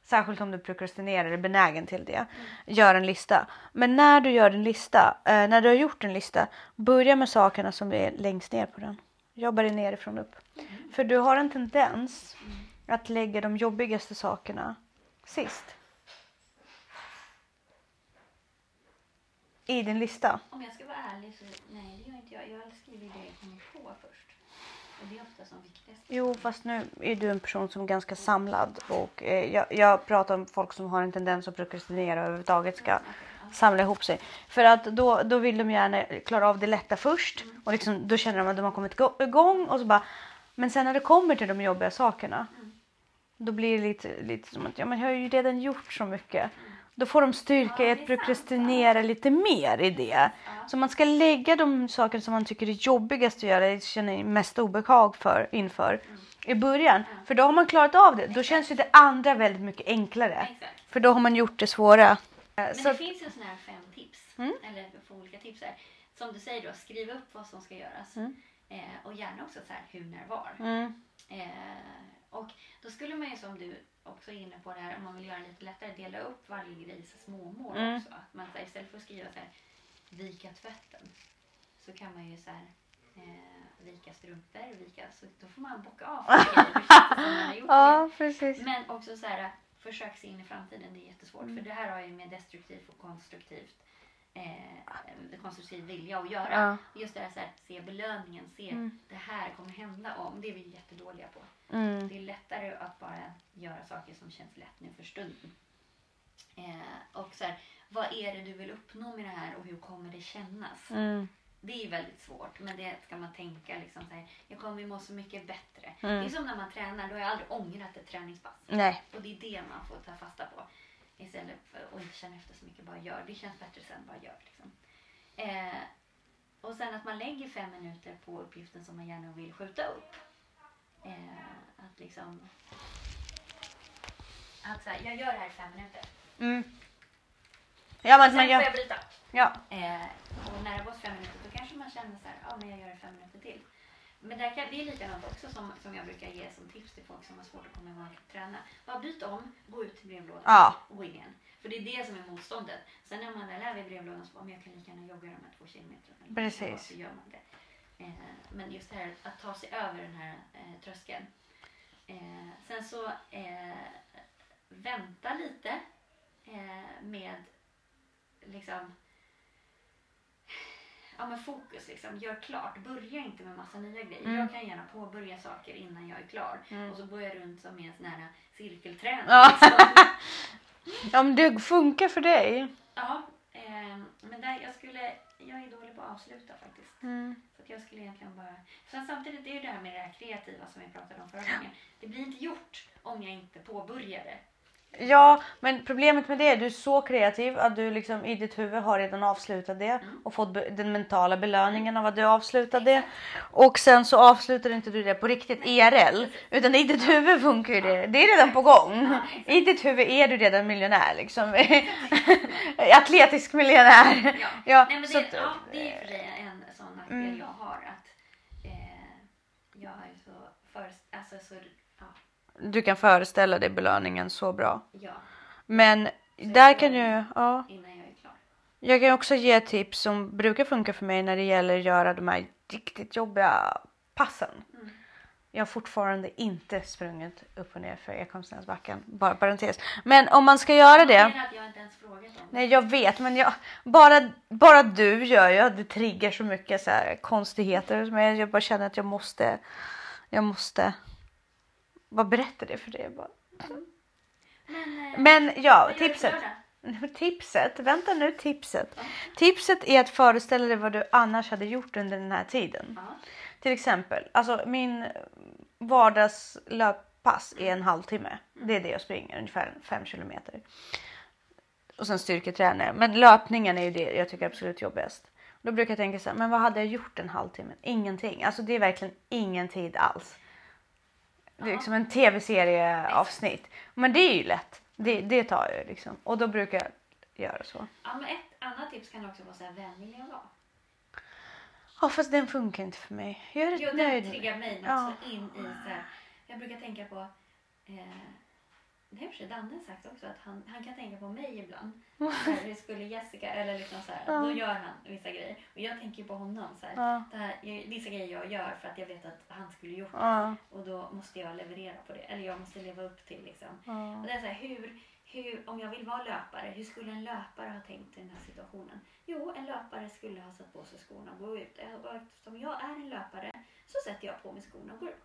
Särskilt om du prokrastinerar eller är benägen till det. Gör en lista. Men när du gör en lista, eh, när du har gjort en lista, börja med sakerna som är längst ner på den. Jobba dig nerifrån upp. För du har en tendens att lägga de jobbigaste sakerna sist. I din lista. Om jag ska vara ärlig så nej, det gör inte jag. Jag skriver det jag kommer på först. Och det är ofta som viktigast. Jo, fast nu är du en person som är ganska samlad och eh, jag, jag pratar om folk som har en tendens att prokrastinera och överhuvudtaget ska samla ihop sig. För att då, då vill de gärna klara av det lätta först och liksom, då känner de att de har kommit igång och så bara men sen när det kommer till de jobbiga sakerna då blir det lite, lite som att ja, men jag har ju redan gjort så mycket. Då får de styrka i att prokrastinera lite mer i det. Så man ska lägga de saker som man tycker är jobbigast att göra, känner mest obehag för, inför i början. För då har man klarat av det. Då känns ju det andra väldigt mycket enklare. För då har man gjort det svåra. Men Så det finns ju såna här fem tips. Mm. Eller för olika tips här. Som du säger då, skriv upp vad som ska göras. Mm. Eh, och gärna också så här hur, när, var. mm, Eh, och då skulle ju som du också är inne på det här, om man vill göra det lite lättare, dela upp varje grej i så små mål Mm. också. Att man här, istället för att skriva så här, vika tvätten, så kan man ju så här, eh, vika strumpor, vika, så då får man bocka av grejer. [LAUGHS] Ja, precis. Men också så här, försök se in i framtiden, det är jättesvårt. Mm. För det här har ju med destruktivt och konstruktivt eh, konstruktiv vilja att göra. Ja. Just det här, så här, se belöningen, se Mm. det här kommer hända om. Det är vi jättedåliga på. Mm, Det är lättare att bara göra saker som känns lätt nu för stunden. Eh, och så här, vad är det du vill uppnå med det här och hur kommer det kännas? mm, Det är väldigt svårt, men det ska man tänka liksom så här, jag kommer må så mycket bättre. Mm. Det är som när man tränar, då har jag aldrig ångrat ett träningspass. Nej. Och det är det man får ta fasta på. Istället för att inte känna efter så mycket, bara gör. Det känns bättre sen, bara gör. Liksom. Eh, och sen att man lägger fem minuter på uppgiften som man gärna vill skjuta upp. Eh, att liksom... Att så här, jag gör det här i fem minuter. Mm. Ja, men Sen man får jag bryta. Ja. Eh, och när det har gått fem minuter då kanske man känner så här, ja men jag gör det fem minuter till. Men kan, det är likadant också som, som jag brukar ge som tips till folk som har svårt att komma igång och träna. Bara byt om, gå ut till brevlådan Ja. och gå in igen. För det är det som är motståndet. Sen när man väl är vid brevlådan så bara, men jag kan lika gärna jogga de här två kilometrarna. Precis. Så gör man det. Eh, men just det här att ta sig över den här eh, tröskeln. Eh, sen så eh, vänta lite eh, med liksom Ja men fokus liksom, gör klart. Börja inte med massa nya grejer. Mm. Jag kan gärna påbörja saker innan jag är klar. Mm. Och så går jag runt som i en sån här cirkelträning. Ja. [LAUGHS] liksom. ja, men det funkar för dig. Ja, eh, men där jag skulle, jag är dålig på att avsluta faktiskt. Mm. Så att jag skulle egentligen bara... Sen samtidigt är det ju det här med det här kreativa som vi pratade om förra gången. Det blir inte gjort om jag inte påbörjar det. Ja, men problemet med det är att du är så kreativ att du liksom i ditt huvud har redan avslutat det Mm. och fått den mentala belöningen av att du avslutade det. Och sen så avslutar inte du det på riktigt IRL utan i ditt huvud funkar ju det. Det är redan på gång. I ditt huvud är du redan miljonär liksom. [LAUGHS] Atletisk miljonär. Ja. Ja, Nej, men det, att, ja, det är för sig en sån nackdel Mm. jag har. Att eh, jag är så för, alltså så, Du kan föreställa dig belöningen så bra. ja, Men där kan ju, ja. innan jag är klar. Jag kan också ge tips som brukar funka för mig när det gäller att göra de här riktigt jobbiga passen. Mm. Jag har fortfarande inte sprungit upp och ner för Ekholmsnäsbacken. Bara parentes. Men om man ska göra Jag det. menar att jag inte ens frågat om. Nej jag vet men jag, bara, bara du gör ju att det triggar så mycket så här konstigheter. Men jag bara känner att jag måste. Jag måste. Bara berätta det för dig bara. Men, eh, Men ja, vad tipset. [LAUGHS] Tipset, vänta nu tipset. Tipset är att föreställa dig vad du annars hade gjort under den här tiden. Till exempel, alltså min vardagslöppass är en halvtimme. Det är det jag springer, ungefär fem kilometer. Och sen styrketränar jag. Men löpningen är ju det jag tycker är absolut jobbigast. Då brukar jag tänka så här, men vad hade jag gjort en halvtimme? Ingenting. Alltså det är verkligen ingen tid alls. Det är liksom en tv-serieavsnitt. Men det är ju lätt. Det, det tar jag ju liksom. Och då brukar jag göra så. Ja, men ett annat tips kan också vara så här, vem vill jag vara? Ja fast den funkar inte för mig. Jag är Jo, rätt den nöjd. triggar mig något Ja. in i så här. Jag brukar tänka på, eh, det har för Danne sagt också, att han, han kan tänka på mig ibland. [LAUGHS] Här, det skulle Jessica, eller liksom så här, Ja. då gör han vissa grejer. Och jag tänker på honom så här. Ja. Det här, vissa grejer jag gör för att jag vet att han skulle gjort det. Ja. Och då måste jag leverera på det. Eller jag måste leva upp till liksom. Och det är så här, hur, hur, om jag vill vara löpare, hur skulle en löpare ha tänkt i den här situationen? Jo, en löpare skulle ha satt på sig skorna och gå ut. Och eftersom jag är en löpare så sätter jag på mig skorna och går ut.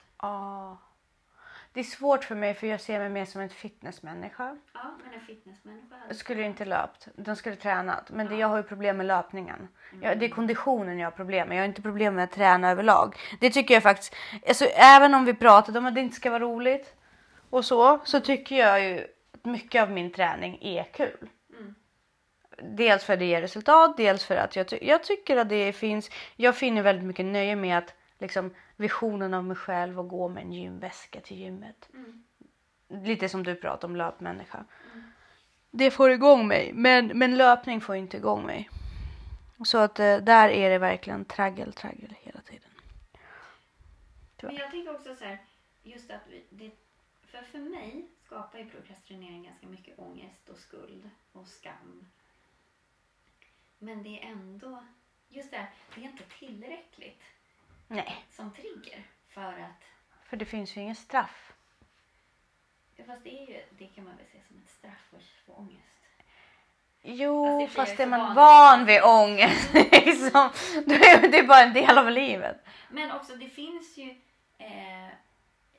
Det är svårt för mig för jag ser mig mer som en fitnessmänniska. Ja, men en fitnessmänniska. Jag skulle inte löpt, de skulle tränat. Men det, Ja. jag har ju problem med löpningen. Mm. Jag, det är konditionen jag har problem med. Jag har inte problem med att träna överlag. Det tycker jag faktiskt. Alltså, även om vi pratade om att det inte ska vara roligt och så. Så tycker jag ju att mycket av min träning är kul. Mm. Dels för att det ger resultat, dels för att jag, ty- jag tycker att det finns. Jag finner väldigt mycket nöje med att liksom visionen av mig själv och gå med en gymväska till gymmet. Mm. Lite som du pratar om löpmänniska. Mm. Det får igång mig, men, men löpning får inte igång mig. Så att eh, där är det verkligen traggel, traggel hela tiden. Men jag tänker också så här, just att det, för, för mig skapar ju prokrastinering ganska mycket ångest och skuld och skam. Men det är ändå, just det här, det är inte tillräckligt Nej, som trigger för att, för det finns ju ingen straff. ja, fast det är ju, det kan man väl se som ett straff få ångest. Jo, Fast fast, det är man van van vid ångest, [LAUGHS] liksom, då är det bara en del av livet. Men också det finns ju eh,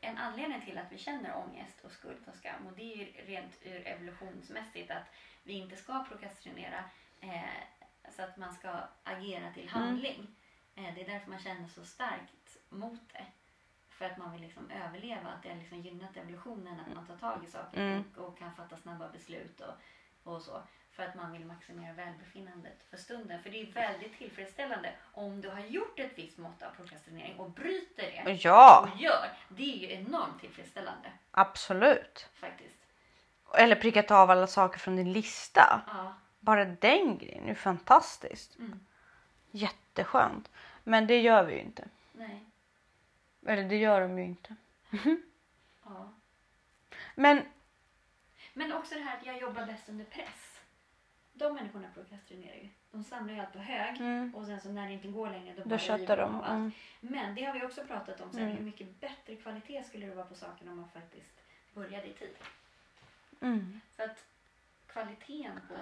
en anledning till att vi känner ångest och skuld och skam och det är ju rent ur evolutionsmässigt att vi inte ska prokrastinera eh, så att man ska agera till handling. Eh, Det är därför man känner så starkt mot det. För att man vill liksom överleva, att det har liksom gynnat evolutionen att man tar tag i saker Mm. och, och kan fatta snabba beslut och, och så. För att man vill maximera välbefinnandet för stunden. För det är väldigt tillfredsställande om du har gjort ett visst mått av prokrastinering och bryter det Ja, och gör. Det är ju enormt tillfredsställande absolut. faktiskt. Eller prickat av alla saker från din lista. Ja. Bara den grejen är ju fantastiskt. Mm. Jätteskönt. Men det gör vi ju inte. Nej. Eller det gör de ju inte. [LAUGHS] Ja. Men Men också det här att jag jobbar bäst under press. De människorna prokrastinerar ju. De samlar ju allt på hög mm, och sen så när det inte går längre då, då köttar de. allt. Mm. Men det har vi också pratat om sen. Mm. Hur mycket bättre kvalitet skulle det vara på sakerna om man faktiskt började i tid. Mm. Så att kvaliteten på...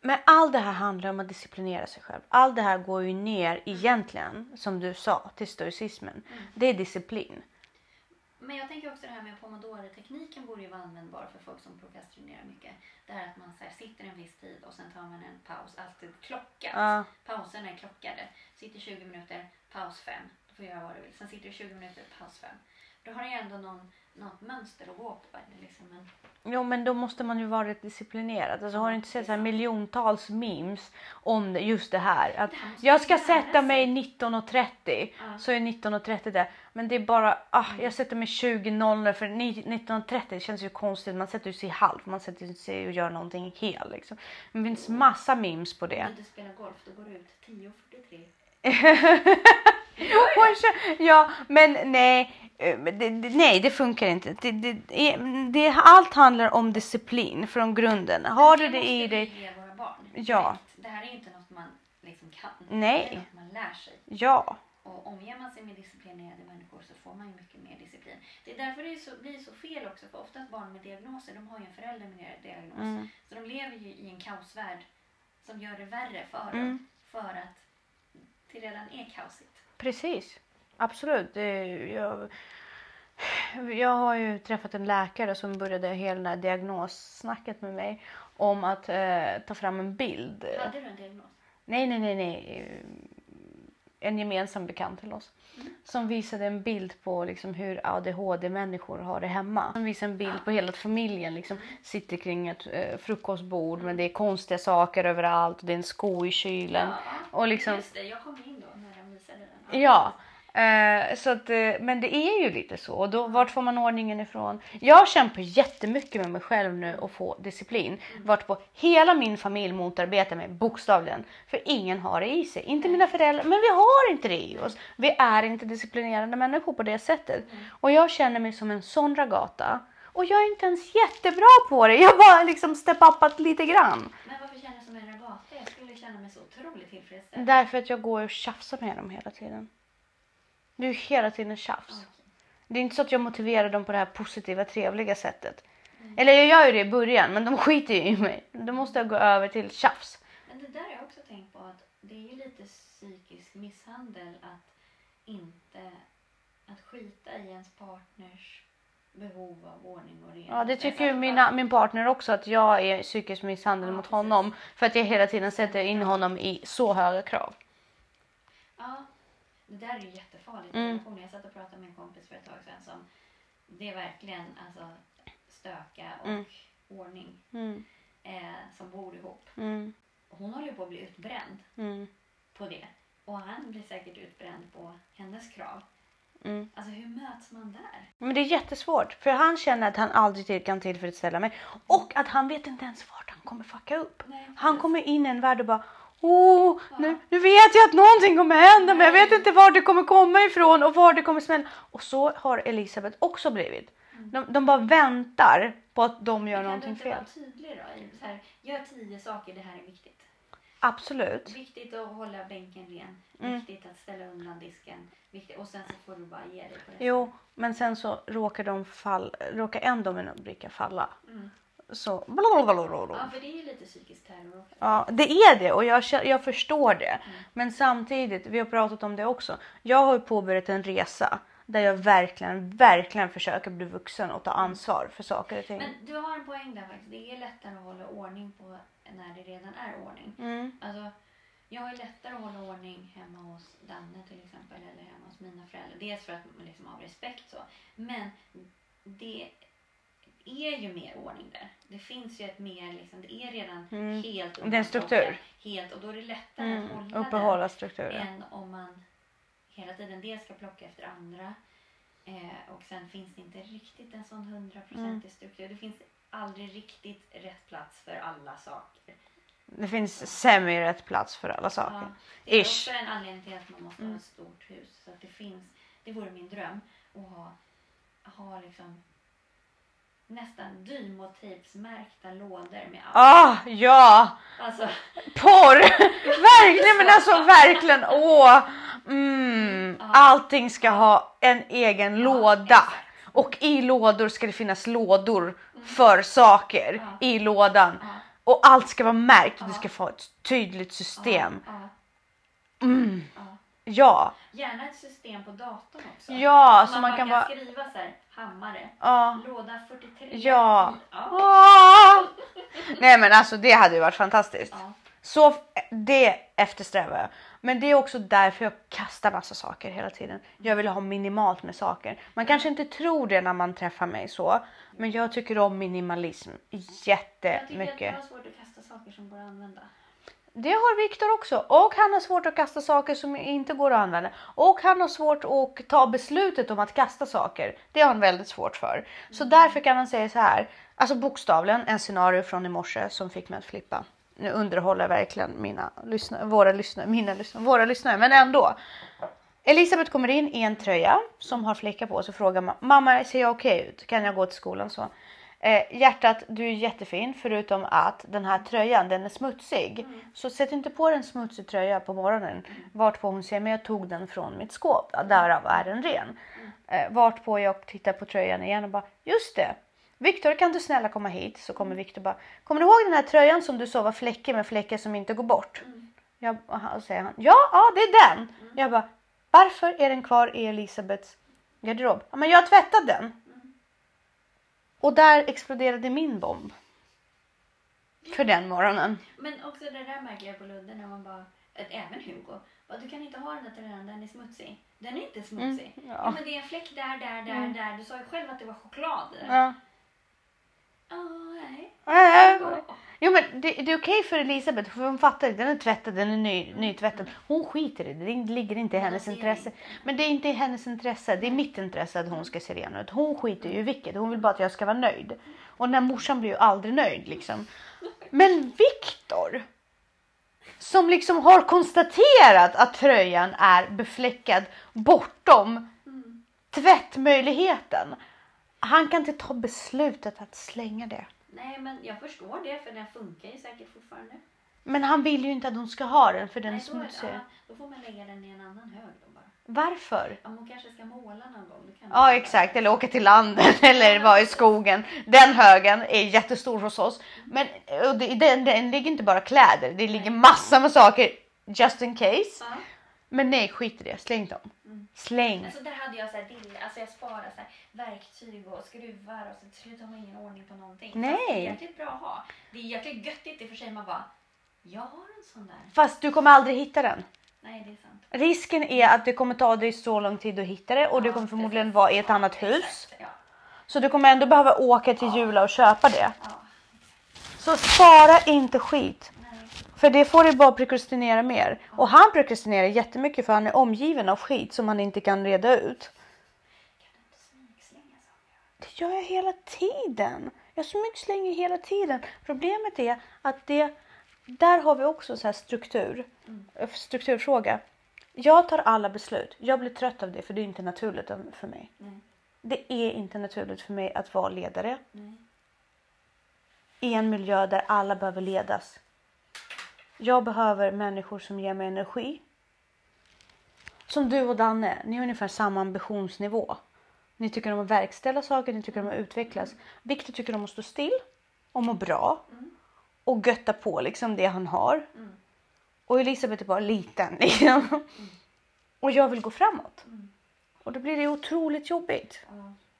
Men allt det här handlar om att disciplinera sig själv. Allt det här går ju ner egentligen, som du sa, till stoicismen. Mm. Det är disciplin. Men jag tänker också det här med pomodoro-tekniken borde ju vara användbar för folk som prokrastinerar mycket. Det här att man så sitter en viss tid och sen tar man en paus. Alltid klockat. Ja, Pauserna är klockade. Sitter 20 minuter, paus 5. Då får jag göra vad du vill. Sen sitter du 20 minuter, paus 5. Då har du ju ändå någon, något mönster att gå på. Eller liksom en, jo, men då måste man ju vara rätt disciplinerad. Alltså, har du inte sett så här miljontals memes om det, just det här? Att Det jag ska sätta mig 19.30 Ja. så är 19.30 där. Men det är bara, ah, jag sätter mig 20.00 för ni- 19.30 det känns ju konstigt. Man sätter sig halv, man sätter sig och gör någonting hel liksom. Men det finns massa memes på Om det. du inte spelar golf, då går du ut 10.43. [LAUGHS] Ja, men nej, eh, det, nej, det funkar inte. Det, det, det, allt handlar om disciplin från grunden. Har du det i dig? Ja. Det här är inte något man liksom kan. Nej. Det är något man lär sig. Ja, Och omger man sig med disciplinerade människor så får man ju mycket mer disciplin. Det är därför det är så, blir så fel också. För oftast barn med diagnoser, de har ju en förälder med diagnos. mm, Så de lever ju i en kaosvärld som gör det värre för Mm. dem. För att det redan är kaosigt. precis. Absolut. Jag, jag har ju träffat en läkare som började hela det här diagnossnacket med mig om att eh, ta fram en bild. Hade du en diagnos? Nej, nej, nej, nej. En gemensam bekant till oss. Mm. Som visade en bild på liksom hur ADHD-människor har det hemma. Som visade en bild på hela familjen. Liksom, sitter kring ett eh, frukostbord men det är konstiga saker överallt. Och det är en sko i kylen. och liksom- Just det, jag kom in då när de visade den. Ja. Eh, så att, eh, men det är ju lite så. Och då, vart får man ordningen ifrån? Jag kämpar jättemycket med mig själv nu och få disciplin. Vart på hela min familj motarbetar mig bokstavligen. För ingen har det i sig. Inte mina föräldrar, men vi har inte det i oss. Vi är inte disciplinerade människor på det sättet. Och jag känner mig som en sån ragata. Och jag är inte ens jättebra på det. Jag har bara liksom step upat lite grann. Men varför känner jag som en ragata? Jag skulle känna mig så otroligt tillfredsställd. Därför att jag går och tjafsar med dem hela tiden. Det är ju hela tiden tjafs. Okej. Det är inte så att jag motiverar dem på det här positiva, trevliga sättet. Eller jag gör ju det i början, men de [LAUGHS] skiter ju i mig. Då måste jag gå över till tjafs. Men det där har jag också tänkt på att det är ju lite psykisk misshandel att inte att skita i ens partners behov av ordning och reda. Ja, det tycker ju satt mina, min partner också, att jag är psykisk misshandel Ja, mot precis. honom. För att jag hela tiden sätter in honom i så höga krav. Ja, det där är ju jättefarligt i Mm. Jag satt och pratade med en kompis för ett tag sedan som det är verkligen alltså stöka och Mm. ordning Mm, eh, som bor ihop. mm, hon håller ju på att bli utbränd mm, på det. Och han blir säkert utbränd på hennes krav. mm. Alltså hur möts man där? Men det är jättesvårt, för han känner att han aldrig kan tillfredsställa mig. Och att han vet inte ens vart han kommer fucka upp. Nej, Han kommer in i en värld och bara Åh, nu, nu vet jag att någonting kommer hända men jag vet inte var det kommer komma ifrån och var det kommer smälla. Och så har Elisabeth också blivit. De, de bara väntar på att de gör Men någonting Kan du fel. inte vara tydlig då? Så här, gör tio saker, det här är viktigt. Absolut. Viktigt att hålla bänken ren. Mm. Viktigt att ställa undan disken. Viktigt. Och sen så får du bara ge dig på det. Jo, men sen så råkar, de fall, råkar en dominobricka falla. Mm. Så... Ja, för det är ju lite psykisk terror också. Ja, det är det och jag, jag förstår det. Mm. Men samtidigt, vi har pratat om det också. Jag har ju påbörjat en resa där jag verkligen, verkligen försöker bli vuxen och ta ansvar för saker och ting. Men du har en poäng där faktiskt. Det är lättare att hålla ordning på när det redan är ordning. Mm, Alltså, Jag har ju lättare att hålla ordning hemma hos Danne till exempel eller hemma hos mina föräldrar. Dels för att liksom av respekt så. Men det är ju mer ordning där. Det finns ju ett mer liksom, det är redan Mm. helt Det är en struktur. Helt, och då är det lättare att Mm. hålla Uppehålla den strukturen. än om man hela tiden dels ska plocka efter andra eh, och sen finns det inte riktigt en sån hundraprocentig struktur. Det finns aldrig riktigt rätt plats för alla saker. Det finns semi rätt plats för alla saker. Ja, det är Ish. också en anledning till att man måste ha Mm. ett stort hus. Så att det finns, det vore min dröm att ha, ha liksom nästan dymotivsmärkta lådor med allt. Ah, ja! Alltså, Porr! [LAUGHS] verkligen, men alltså verkligen. Åh! Mm, Ja. allting ska ha en egen låda. exakt. Och i lådor ska det finnas lådor för saker. Ja. i lådan. ja, Och allt ska vara märkt och Ja. ska få ett tydligt system. Ja, Mm, ja, ja. ja, Gärna ett system på datorn också. ja, Så man, man kan bara skriva så här, hammare, Ja. låda 43. Ja. ja. Ah! Nej men alltså det hade ju varit fantastiskt. ja. Så det eftersträvar jag. Men det är också därför jag kastar massa saker hela tiden. Jag vill ha minimalt med saker. Man kanske inte tror det när man träffar mig så. Men jag tycker om minimalism Jag tycker att det jättemycket. var svårt att kasta saker som går att använda. Det har Viktor också. Och han har svårt att kasta saker som inte går att använda. Och han har svårt att ta beslutet om att kasta saker. Det har han väldigt svårt för. Så därför kan han säga så här. Alltså bokstavligen en scenario från i morse som fick mig att flippa. Nu underhåller jag verkligen mina lyssnare, våra lyssnare, mina lyssnare, våra lyssnare, men ändå. Elisabeth kommer in i en tröja som har fläckar på sig och frågar ma- mamma ser jag okej ut? Kan jag gå till skolan så? Eh, hjärtat, du är jättefin förutom att den här tröjan den är smutsig. Så sätt inte på en smutsig tröja på morgonen. Vart på hon säger men jag tog den från mitt skåp. Därav är den ren. Eh, vart på jag tittar på tröjan igen och bara just det. Viktor kan du snälla komma hit? Så kommer Viktor bara. Kommer du ihåg den här tröjan som du sa var fläckig med fläckar som inte går bort? Jag, och säger han. Ja, ja det är den. Jag bara. Varför är den kvar i Elisabeths garderob? Ja, men jag har tvättat den. Och där exploderade min bomb. För den morgonen. Men också det där märker jag på Ludde när man bara, även Hugo, bara, du kan inte ha den där tröjan, den är smutsig. Den är inte smutsig. Mm, ja. ja. men det är en fläck där, där, där, Mm. där. Du sa ju själv att det var choklad. Ja. Nej. Äh, Jo men det, det är okej för Elisabeth för hon fattar den är tvättad, den är ny, nytvättad. Hon skiter i det, det ligger inte i hennes intresse. inte. Men det är inte i hennes intresse, det är mitt intresse att hon ska se ren ut. Hon skiter ju i vilket, hon vill bara att jag ska vara nöjd. Och den här morsan blir ju aldrig nöjd liksom. Men Viktor som liksom har konstaterat att tröjan är befläckad bortom Mm. tvättmöjligheten. Han kan inte ta beslutet att slänga det. Nej, men jag förstår det för den funkar ju säkert fortfarande. Men han vill ju inte att hon ska ha den för den är Nej, då, smutsig. ja, då får man lägga den i en annan hög då bara. Varför? Om hon kanske ska måla någon gång. Då kan Ja exakt, eller åka till landet [LAUGHS] eller vara i skogen. Den högen är jättestor hos oss. Men och det, den, den ligger inte bara kläder, det ligger massor med saker just in case. Ja. Men nej, skit i det. Släng dem. Mm. Släng. Alltså där hade jag så här, dill, alltså jag sparar så här, verktyg och skruvar och så till slut har man ingen ordning på någonting. Nej. Fast Det är jäkligt bra att ha. Det är jäkligt göttigt i och för sig. Man bara, jag har en sån där. Fast du kommer aldrig hitta den. Nej, det är sant. Risken är att det kommer ta dig så lång tid att hitta det och Ja, kommer förmodligen vara i ett annat Ja, hus. Ja, Så du kommer ändå behöva åka till Jula och köpa det. ja, Så spara inte skit. För det får du bara prokrastinera mer. Och han prokrastinerar jättemycket för han är omgiven av skit som han inte kan reda ut. Det gör jag hela tiden. Jag smygslänger hela tiden. Problemet är att det, där har vi också så här struktur. Mm. Strukturfråga. Jag tar alla beslut. Jag blir trött av det för det är inte naturligt för mig. Nej, Det är inte naturligt för mig att vara ledare nej. i en miljö där alla behöver ledas. Jag behöver människor som ger mig energi. Som du och Danne, ni har ungefär samma ambitionsnivå. Ni tycker om att verkställa saker, ni tycker om att utvecklas. Viktor tycker om att stå still och må bra. Och götta på liksom det han har. Mm. Och Elisabeth är bara liten [LAUGHS] liksom. Och jag vill gå framåt. Mm. Och då blir det otroligt jobbigt.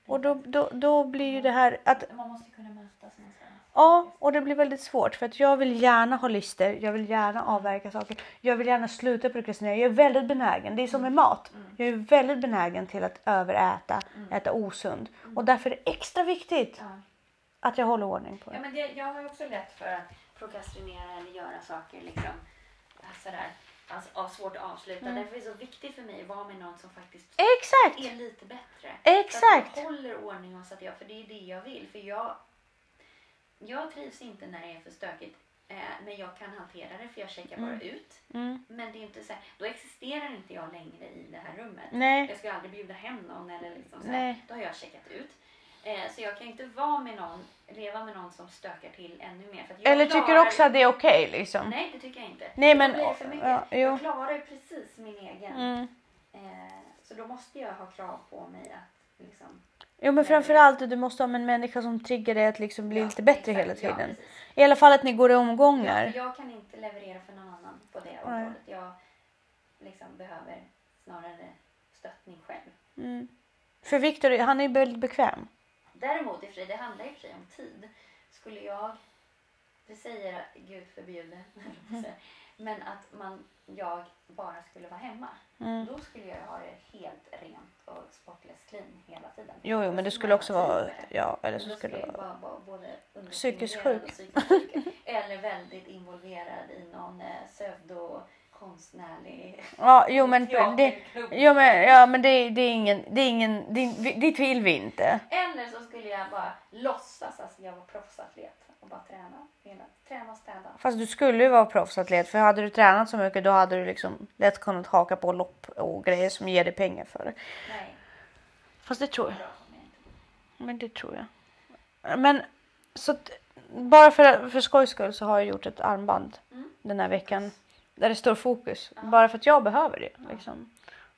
Och då, då, då blir ju det här att Man måste kunna mötas någonstans. Ja, och det blir väldigt svårt för att jag vill gärna ha lister. Jag vill gärna avverka saker. Jag vill gärna sluta prokrastinera. Jag är väldigt benägen. Det är som med mat. Jag är väldigt benägen till att överäta, äta osund och därför är det extra viktigt Ja. att jag håller ordning på Ja, det. men det, jag har också lätt för att prokrastinera eller göra saker liksom sådär. Alltså, ja, svårt att avsluta. Mm. Därför är det så viktigt för mig att vara med någon som faktiskt Exakt! är lite bättre. Exakt! Så att jag håller ordning och så att jag, för det är det jag vill. För jag, jag trivs inte när det är för stökigt. Eh, men jag kan hantera det för jag checkar bara ut. Mm. Men det är inte så här, då existerar inte jag längre i det här rummet. Nej. Jag ska aldrig bjuda hem någon eller liksom så Nej. här, Då har jag checkat ut. Eh, så jag kan inte vara med någon, leva med någon som stökar till ännu mer. För att jag Eller tycker du klarar- också att det är okej liksom? Nej, det tycker jag inte. Nej, men- blir det för mycket. ja, jo. jag klarar ju precis min egen. Mm. Eh, så då måste jag ha krav på mig att liksom... Jo men framförallt du måste ha en människa som triggar dig att liksom bli Ja, lite bättre exakt. hela Ja, tiden. precis. I alla fall att ni går i Ja, omgångar. för jag kan inte leverera för någon annan på det området. Jag liksom behöver snarare stöttning själv. Mm. För Viktor, han är väldigt bekväm. Däremot i för det handlar och för sig om tid. Skulle jag, det säger Gud förbjude, [LAUGHS] men att man, jag bara skulle vara hemma. Mm. Då skulle jag ha det helt rent och spotless clean hela tiden. Jo, jo, men det skulle skulle också vara... det. Ja, eller så skulle det vara... både understimulerad sjuk. sjuk. Eller väldigt involverad i någon eh, pseudo konstnärlig Ja, jo men det... Jo men, ja, men det, det är ingen... Det är ingen... Det, dit vill vi inte. Eller så skulle jag bara låtsas att jag var proffsatlet och bara träna. Hela, träna och städa. Fast du skulle ju vara proffsatlet för hade du tränat så mycket då hade du liksom lätt kunnat haka på lopp och grejer som ger dig pengar för det. Nej, Fast det tror jag. Men det tror jag. Men så att, bara för, för skojs skull så har jag gjort ett armband Mm. den här veckan där det står fokus. Bara för att jag behöver det. Liksom.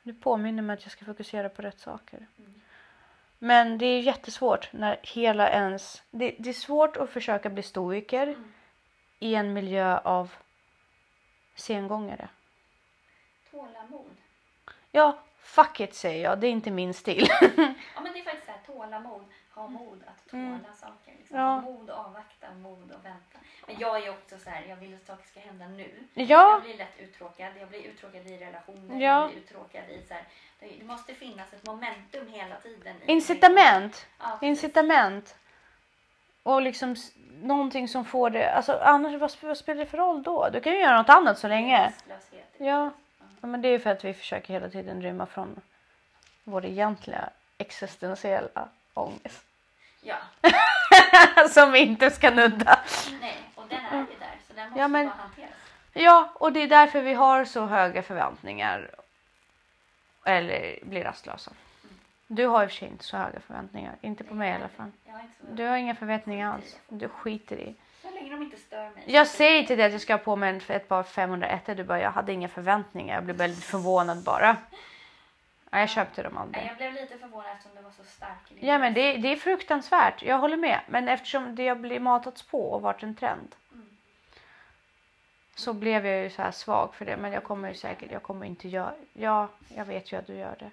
Det påminner mig att jag ska fokusera på rätt saker. Mm. Men det är jättesvårt när hela ens... Det, det är svårt att försöka bli stoiker Mm. i en miljö av sengångare. Tålamod. Ja, fuck it säger jag. Det är inte min stil. [LAUGHS] Ja men det är faktiskt så här, tålamod. Ha mod att tåla Mm. saker. Liksom. Ja. Ha mod att avvakta, mod att vänta. Men jag är också så här, jag vill att saker ska hända nu. Jag ja, blir lätt uttråkad. Jag blir uttråkad i relationer. Ja. Jag blir uttråkad i så här, det, måste finnas ett momentum hela tiden. incitament. Ja. Incitament. Och liksom någonting som får det... Alltså annars vad, sp- vad spelar det för roll då? Du kan ju göra något annat så länge. Ja. ja men det är ju för att vi försöker hela tiden rymma från vår egentliga existentiella ångest. Ja, [LAUGHS] som vi inte ska nudda. nej, och den är ju där. Så den måste Ja, men- bara hanteras. Ja, och det är därför vi har så höga förväntningar. Eller blir rastlösa. Du har i och för sig inte så höga förväntningar. Inte på mig i alla fall. Du har inga förväntningar alls. Du skiter i. Så länge de inte stör mig. Jag säger till dig att jag ska ha på mig ett par 501 Du bara, jag hade inga förväntningar. Jag blev väldigt förvånad bara. Nej, jag köpte dem aldrig. jag blev lite förvånad eftersom det var så stark. i din Ja men det, det är fruktansvärt. Jag håller med. Men eftersom det har blivit matats på och varit en trend. Mm. Så blev jag ju så här svag för det. Men jag kommer ju säkert, jag kommer inte göra. Ja, jag vet ju att du gör det.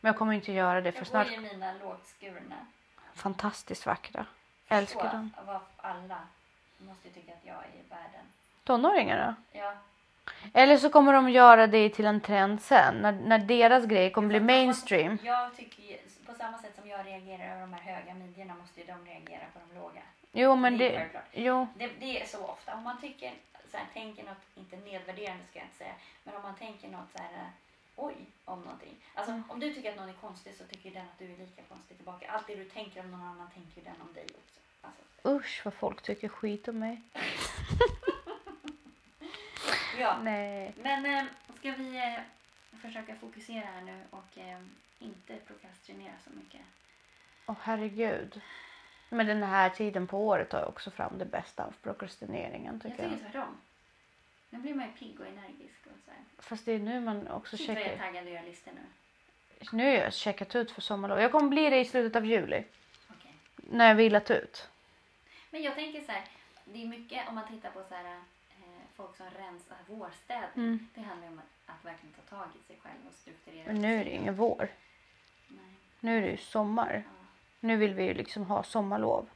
Men jag kommer inte göra det för Jag snart. går i mina lågskurna. Fantastiskt vackra. Älskar Så dem. alla måste ju tycka att jag är världen. Tonåringarna. Ja, Eller så kommer de göra det till en trend sen. När, när deras grej kommer bli mainstream. Jag tycker på samma sätt som jag reagerar över de här höga midjorna måste ju de reagera på de låga. Jo men Det det. Jo. Det, det är så ofta. Om man tycker, så här, tänker något, inte nedvärderande ska jag inte säga, men om man tänker något så här, eh, oj, om någonting. Alltså Mm. om du tycker att någon är konstig så tycker den att du är lika konstig tillbaka. Allt det du tänker om någon annan tänker den om dig också. Alltså, Usch vad folk tycker skit om mig. [LAUGHS] ja. Nej. Men eh, ska vi eh, försöka fokusera här nu och eh, inte prokrastinera så mycket? Åh herregud. Men den här tiden på året tar också fram det bästa av prokrastineringen Jag tycker jag. tycker tvärtom. Nu blir man ju pigg och energisk. Och så här. Fast det är nu man också Shit vad jag är checkar. taggad att göra listor nu. Nu har jag checkat ut för sommarlov. Jag kommer bli det i slutet av juli. Okej. När jag vilat ut. Men jag tänker så här, det är mycket om man tittar på så här, folk som rensar vårstädning. Mm. Det handlar om att, att verkligen ta tag i sig själv och strukturera. Men nu är det ingen vår. Nej. Nu är det ju sommar. Ja. Nu vill vi ju liksom ha sommarlov.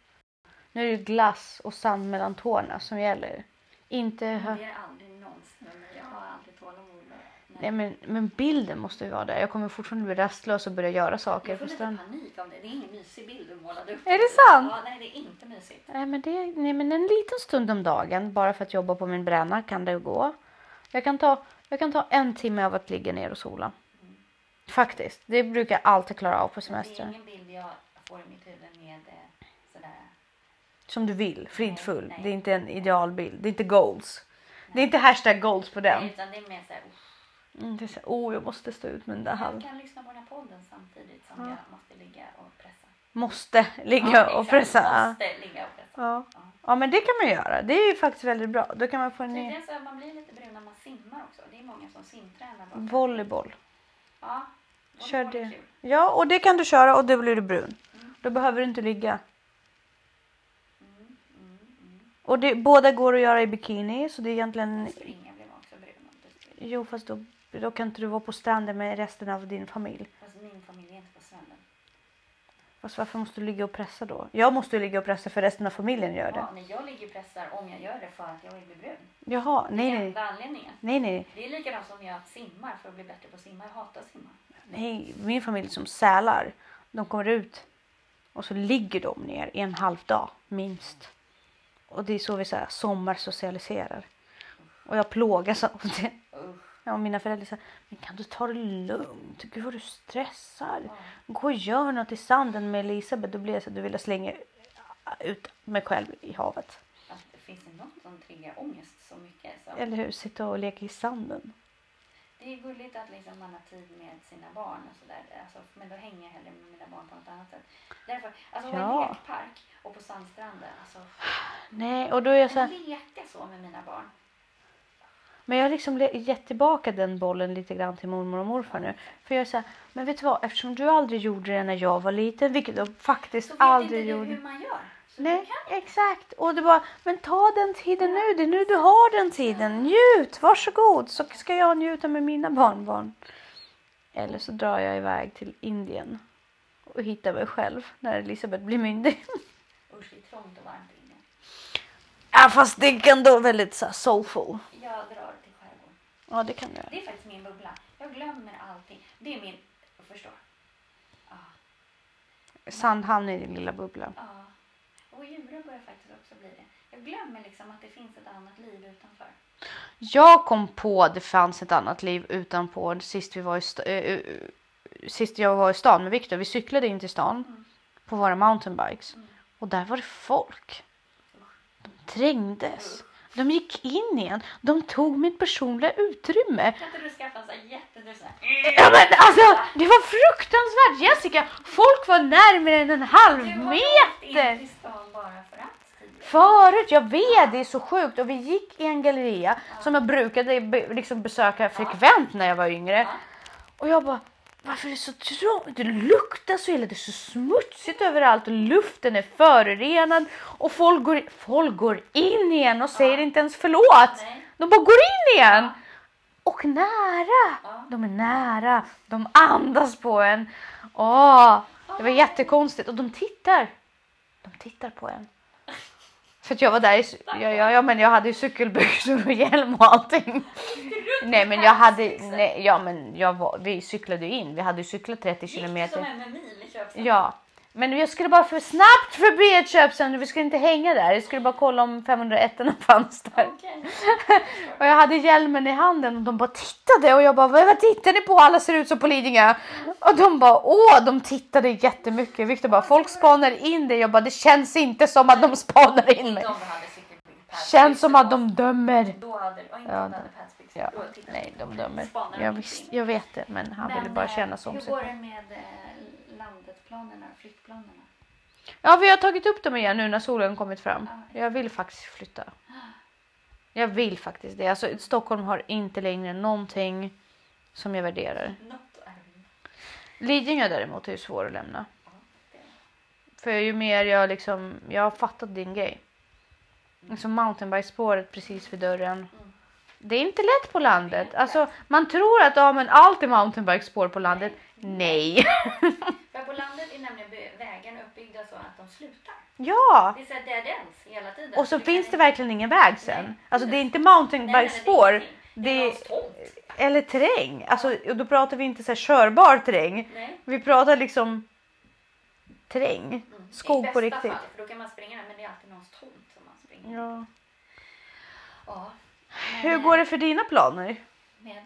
Nu är det glass och sand mellan tårna som gäller. Inte... Men det är aldrig någonsin mig. Jag har aldrig tålamod Nej, men, men bilden måste ju vara där. Jag kommer fortfarande bli rastlös och börja göra saker Jag får lite panik om det. Det är ingen mysig bild du målade upp. Är det sant? Ja, nej det är inte mysigt. Nej men, det, nej men en liten stund om dagen bara för att jobba på min bränna kan det gå. Jag kan ta, jag kan ta en timme av att ligga ner och sola. Faktiskt. Det brukar jag alltid klara av på Det är ingen bild jag får i mitt huvud med eh, sådär. Som du vill. Fridfull. Nej, nej. Det är inte en idealbild. Det är inte goals. Det är inte hashtag goals på den. Nej, utan det är mer såhär, Mm, det är så, oh jag måste stå ut med den där jag halv. kan lyssna på den här podden samtidigt som Ja. jag måste ligga och pressa. Måste ligga Ja, och pressa. Måste ligga och pressa. Ja. Ja. ja men det kan man göra. Det är ju faktiskt väldigt bra. Då kan man få en ny så man blir lite brun när man simmar också. Det är många som simtränar. bara volleyboll. Ja. Kör det. Ja och det kan du köra och då blir du brun. Då behöver du inte ligga. Mm, mm, mm. Och det, båda går att göra i bikini så det är egentligen... Springa blir man också brun. Jo fast då, då kan inte du vara på stranden med resten av din familj. Fast min familj är inte på stranden. Fast varför måste du ligga och pressa då? Jag måste ju ligga och pressa för resten av familjen gör det. Ja, när jag ligger och pressar om jag gör det för att jag vill bli brun. Jaha, Det nej är nej. enda anledningen. Nej nej. Det är likadant som jag simmar för att bli bättre på att simma. Jag hatar att simma. Nej, min familj som sälar. De kommer ut och så ligger de ner en halv dag minst. Och det är så vi så här, sommarsocialiserar. Och jag plågas av det. Usch. Ja, och mina föräldrar säger, men kan du ta det lugnt? Gud vad du stressar. Ja. Gå och gör något i sanden med Elisabeth. Då blir jag så att du vill slänga ut mig själv i havet. Alltså, finns det något som triggar ångest så mycket? Så Eller hur? Sitta och leka i sanden. Det är gulligt att liksom man har tid med sina barn och sådär. Alltså, men då hänger jag hellre med mina barn på något annat sätt. Därför, alltså ja. En lekpark och på sandstranden. Alltså, Nej, och då är jag så här, leka så med mina barn. Men jag har liksom gett tillbaka den bollen lite grann till mormor och morfar nu. För jag är så här, men vet du vad? Eftersom du aldrig gjorde det när jag var liten, vilket du faktiskt Så vet aldrig inte du gjorde. hur man gör. Så Nej, du exakt. Och det var, men ta den tiden nu. Det är nu du har den tiden. Njut, varsågod. Så ska jag njuta med mina barnbarn. Eller så drar jag iväg till Indien och hittar mig själv när Elisabeth blir myndig. [LAUGHS] Usch, det är trångt och varmt inne. Ja, fast det kan då väldigt så här, soulful. Jag drar. Ja, det kan du. Det är faktiskt min bubbla. Jag glömmer allting. Det är min... Jag förstår. Ja. Sandhamn i din lilla bubbla. ja. Och djuren börjar faktiskt också bli det. Jag glömmer liksom att det finns ett annat liv utanför. Jag kom på att det fanns ett annat liv utanpå sist vi var i sta- eh, eh, sist jag var i stan med Viktor. Vi cyklade in till stan Mm. på våra mountainbikes Mm. och där var det folk. De trängdes. De gick in igen. De tog mitt personliga utrymme. Kan inte du skaffa en sån här jätte... sån här- Ja men alltså det var fruktansvärt Jessica. Folk var närmare än en halv Du har åkt in meter. till stan bara för att. Förut, jag vet, det är så sjukt. Och vi gick i en galleria som jag brukade liksom besöka frekvent när jag var yngre. Ja. Och jag bara, varför är det så trångt? Det luktar så illa, det är så smutsigt överallt och luften är förorenad. Och folk går, folk går in igen och säger inte ens förlåt. Nej. De bara går in igen. Ja. Och nära. Ja. De är nära. De andas på en. Åh, det var jättekonstigt. Och de tittar. De tittar på en. För att jag var där i, ja, ja, ja, men jag hade ju cykelbyxor och [LAUGHS] hjälm och allting. Nej men jag hade, nej, ja men jag var, vi cyklade ju in. Vi hade ju cyklat 30 Gick som kilometer. en med mil i köpcentrum. Ja. Men jag skulle bara för snabbt förbi ett köpcentrum. Vi skulle inte hänga där. Jag skulle bara kolla om 501 fanns där. Okej. [LAUGHS] Och jag hade hjälmen i handen och de bara tittade och jag bara vad, tittar ni på? Alla ser ut som på Lidingö. Och de bara åh, de tittade jättemycket. Victor bara folk spanar in dig. Jag bara det känns inte som att de spanar in mig. Känns som att de dömer. Då hade... Och inte Ja, hade nej, de dömer. Jag, visst, jag vet det, men han ville bara eh, känna sig om Hur sig. går det med eh, landetplanerna, flyttplanerna? Ja, vi har tagit upp dem igen nu när solen kommit fram. Jag vill faktiskt flytta. Jag vill faktiskt det. Alltså, Stockholm har inte längre någonting som jag värderar. Lidingö däremot är ju svår att lämna. Ja. För ju mer jag liksom, jag har fattat din grej. Liksom mountainbikespåret precis vid dörren. Det är inte lätt på landet. Alltså man tror att ja, men allt är mountainbikespår på landet. Nej. På [LAUGHS] [LAUGHS] landet är nämligen vägen upp uppbyggda så att de slutar. Ja! Det är såhär dead ends hela tiden. Och så du finns det inte- verkligen ingen väg sen. Nej, Alltså det är inte mountainbikespår. Det Det är, eller terräng. Alltså, och då pratar vi inte så här körbar terräng. Nej. Vi pratar liksom terräng. Mm. Skog på riktigt. Fall, för då kan man springa där, men det är alltid någons tomt som man springer. Ja. Ja. Men, Hur går det för dina planer? Med,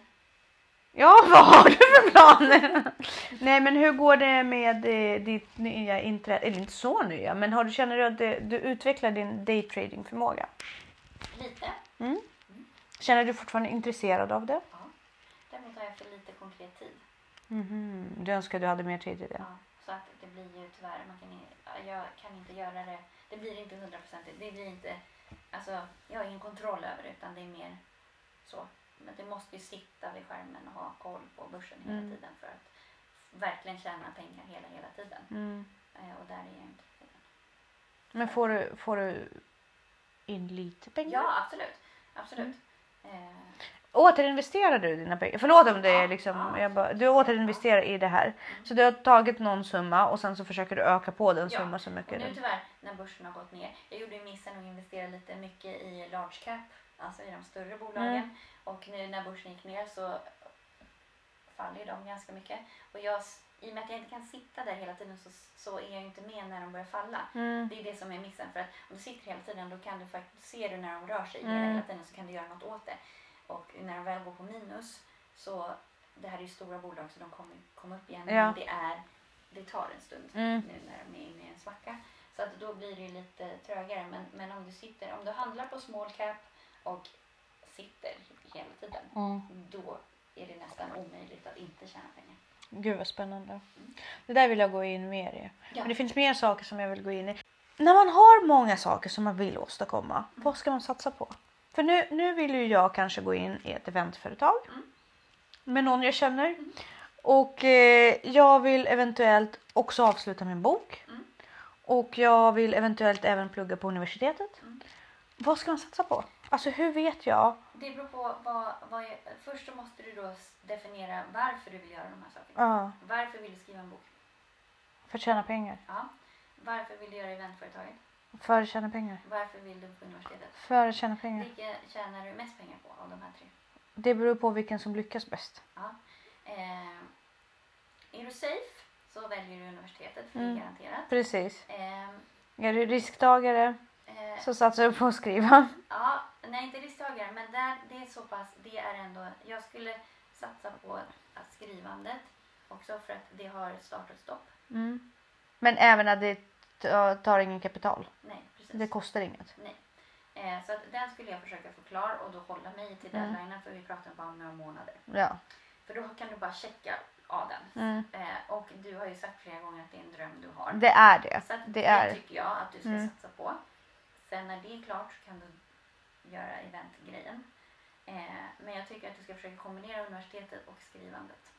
Ja, [LAUGHS] vad har du för planer? Nej, men hur går det med eh, ditt nya inträde? Eller inte så nya, men har du, känner du att det, du utvecklar din daytrading-förmåga? lite. Känner du fortfarande intresserad av det? Ja. Däremot har jag för lite konkret tid. Mhm, Du önskar du hade mer tid till det? Ja, så att det blir ju tyvärr, man kan, jag kan inte göra det. Det blir inte hundraprocentigt. Det blir inte, alltså jag har ingen kontroll över det utan det är mer så. Men det måste ju sitta vid skärmen och ha koll på börsen hela Mm. tiden för att verkligen tjäna pengar hela, hela tiden. Mm. Eh, och där är jag inte. Men får du, får du in lite pengar? Ja, absolut. Absolut. Mm. Eh, Återinvesterar du dina pengar? Förlåt om det är Ja, liksom, ja. bara, du återinvesterar i det här. Så du har tagit någon summa och sen så försöker du öka på den Ja, summan så och mycket. nu du- tyvärr när börsen har gått ner. Jag gjorde ju missen att investera lite mycket i large cap, alltså i de större bolagen. Mm. Och nu när börsen gick ner så faller ju de ganska mycket. Och jag, i och med att jag inte kan sitta där hela tiden så, så är jag inte med när de börjar falla. Mm. Det är det som är missen. För att om du sitter hela tiden då kan du faktiskt, ser du när de rör sig Mm. hela, hela tiden så kan du göra något åt det. Och när de väl går på minus så, det här är ju stora bolag så de kommer komma upp igen. Ja. Men det, är, det tar en stund Mm. nu när de är inne i en svacka. Så att då blir det ju lite trögare. Men, men om du sitter, om du handlar på small cap och sitter hela tiden, Mm. då är det nästan omöjligt att inte tjäna pengar. Gud vad spännande. Det där vill jag gå in mer i. Ja. Men det finns mer saker som jag vill gå in i. När man har många saker som man vill åstadkomma, vad ska man satsa på? För nu, nu vill ju jag kanske gå in i ett eventföretag Mm. med någon jag känner. Och eh, jag vill eventuellt också avsluta min bok. Mm. Och jag vill eventuellt även plugga på universitetet. Mm. Vad ska man satsa på? Alltså hur vet jag? Det beror på vad, vad jag, först så måste du då definiera varför du vill göra de här sakerna. Ja, Varför vill du skriva en bok? för att tjäna pengar. Ja. Varför vill du göra eventföretaget? För att tjäna pengar. Varför vill du på universitetet? För att tjäna pengar. Vilka tjänar du mest pengar på av de här tre? Det beror på vilken som lyckas bäst. Ja. Eh, är du safe så väljer du universitetet för Mm. det är garanterat. Precis. Eh, Är du risktagare eh, så satsar du på att skriva. [LAUGHS] Ja, nej inte risktagare men där, det är så pass, det är ändå, jag skulle satsa på att skrivandet också för att det har start och stopp. Mm. Men även att det ta- tar ingen kapital. Nej, precis. Det kostar inget. Nej. Eh, så att den skulle jag försöka få klar och då hålla mig till Mm. deadlinen för vi pratar bara om några månader. Ja. För då kan du bara checka av den. Mm. Eh, och du har ju sagt flera gånger att det är en dröm du har. Det är det. Så Det det, är. tycker jag att du ska Mm. satsa på. Sen när det är klart så kan du göra eventgrejen. Eh, men jag tycker att du ska försöka kombinera universitetet och skrivandet.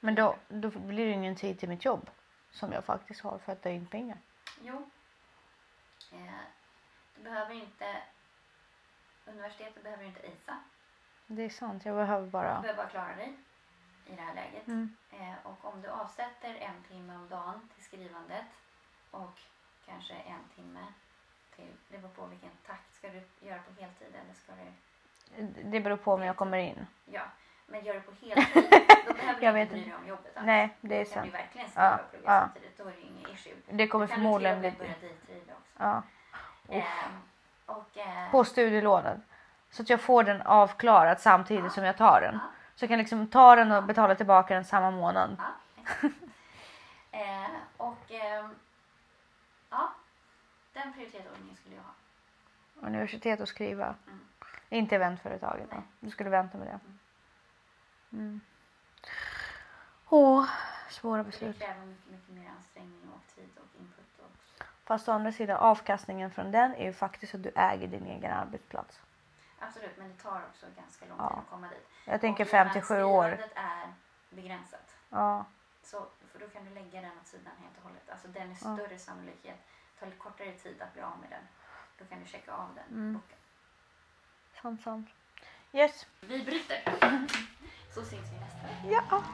Men då, då blir det ingen tid till mitt jobb. Som jag faktiskt har för att ta in pengar. Jo. Eh, du behöver inte... Universitetet behöver inte ISA. Det är sant. Jag behöver Du bara... behöver bara klara dig i det här läget. Mm. Eh, och om du avsätter en timme om dagen till skrivandet och kanske en timme till... Det beror på vilken takt. Ska du göra på heltid eller ska du... Det beror på om jag kommer in. Ja, men gör det på heltid. [LAUGHS] Då behöver du inte bry dig om jobbet alls. Nej, det är Då kan du sant. verkligen skriva Ja, och plugga ja. samtidigt. Då är det ingen issue. Det kommer Då kan förmodligen du bli... till och med börja daytrada också. Ja. Ehm, och, eh, På studielånen. Så att jag får den avklarad samtidigt Ja. som jag tar den. Så jag kan liksom ta den och betala tillbaka den samma månad. [LAUGHS] Eh, och ehm, den prioritetsordningen skulle jag ha. Universitet och skriva. Mm. Inte eventföretaget. Då. Nej. Du skulle vänta med det. Mm. Åh, svåra Det beslut. kräver mycket, mycket mer ansträngning och tid och input. Och, Fast å andra sidan avkastningen från den är ju faktiskt att du äger din egen arbetsplats. absolut, men det tar också ganska lång Ja. tid att komma dit. Jag tänker Och i och med 5 till att 7 år. Skrivandet är begränsat. Ja, Så, för då kan du lägga den åt sidan helt och hållet. Alltså den är Ja. större sannolikhet. Tar lite kortare tid att bli av med den. Då kan du checka av den Mm. boken. sant sant. Yes. Vi bryter. Så syns vi nästa vecka. Ja.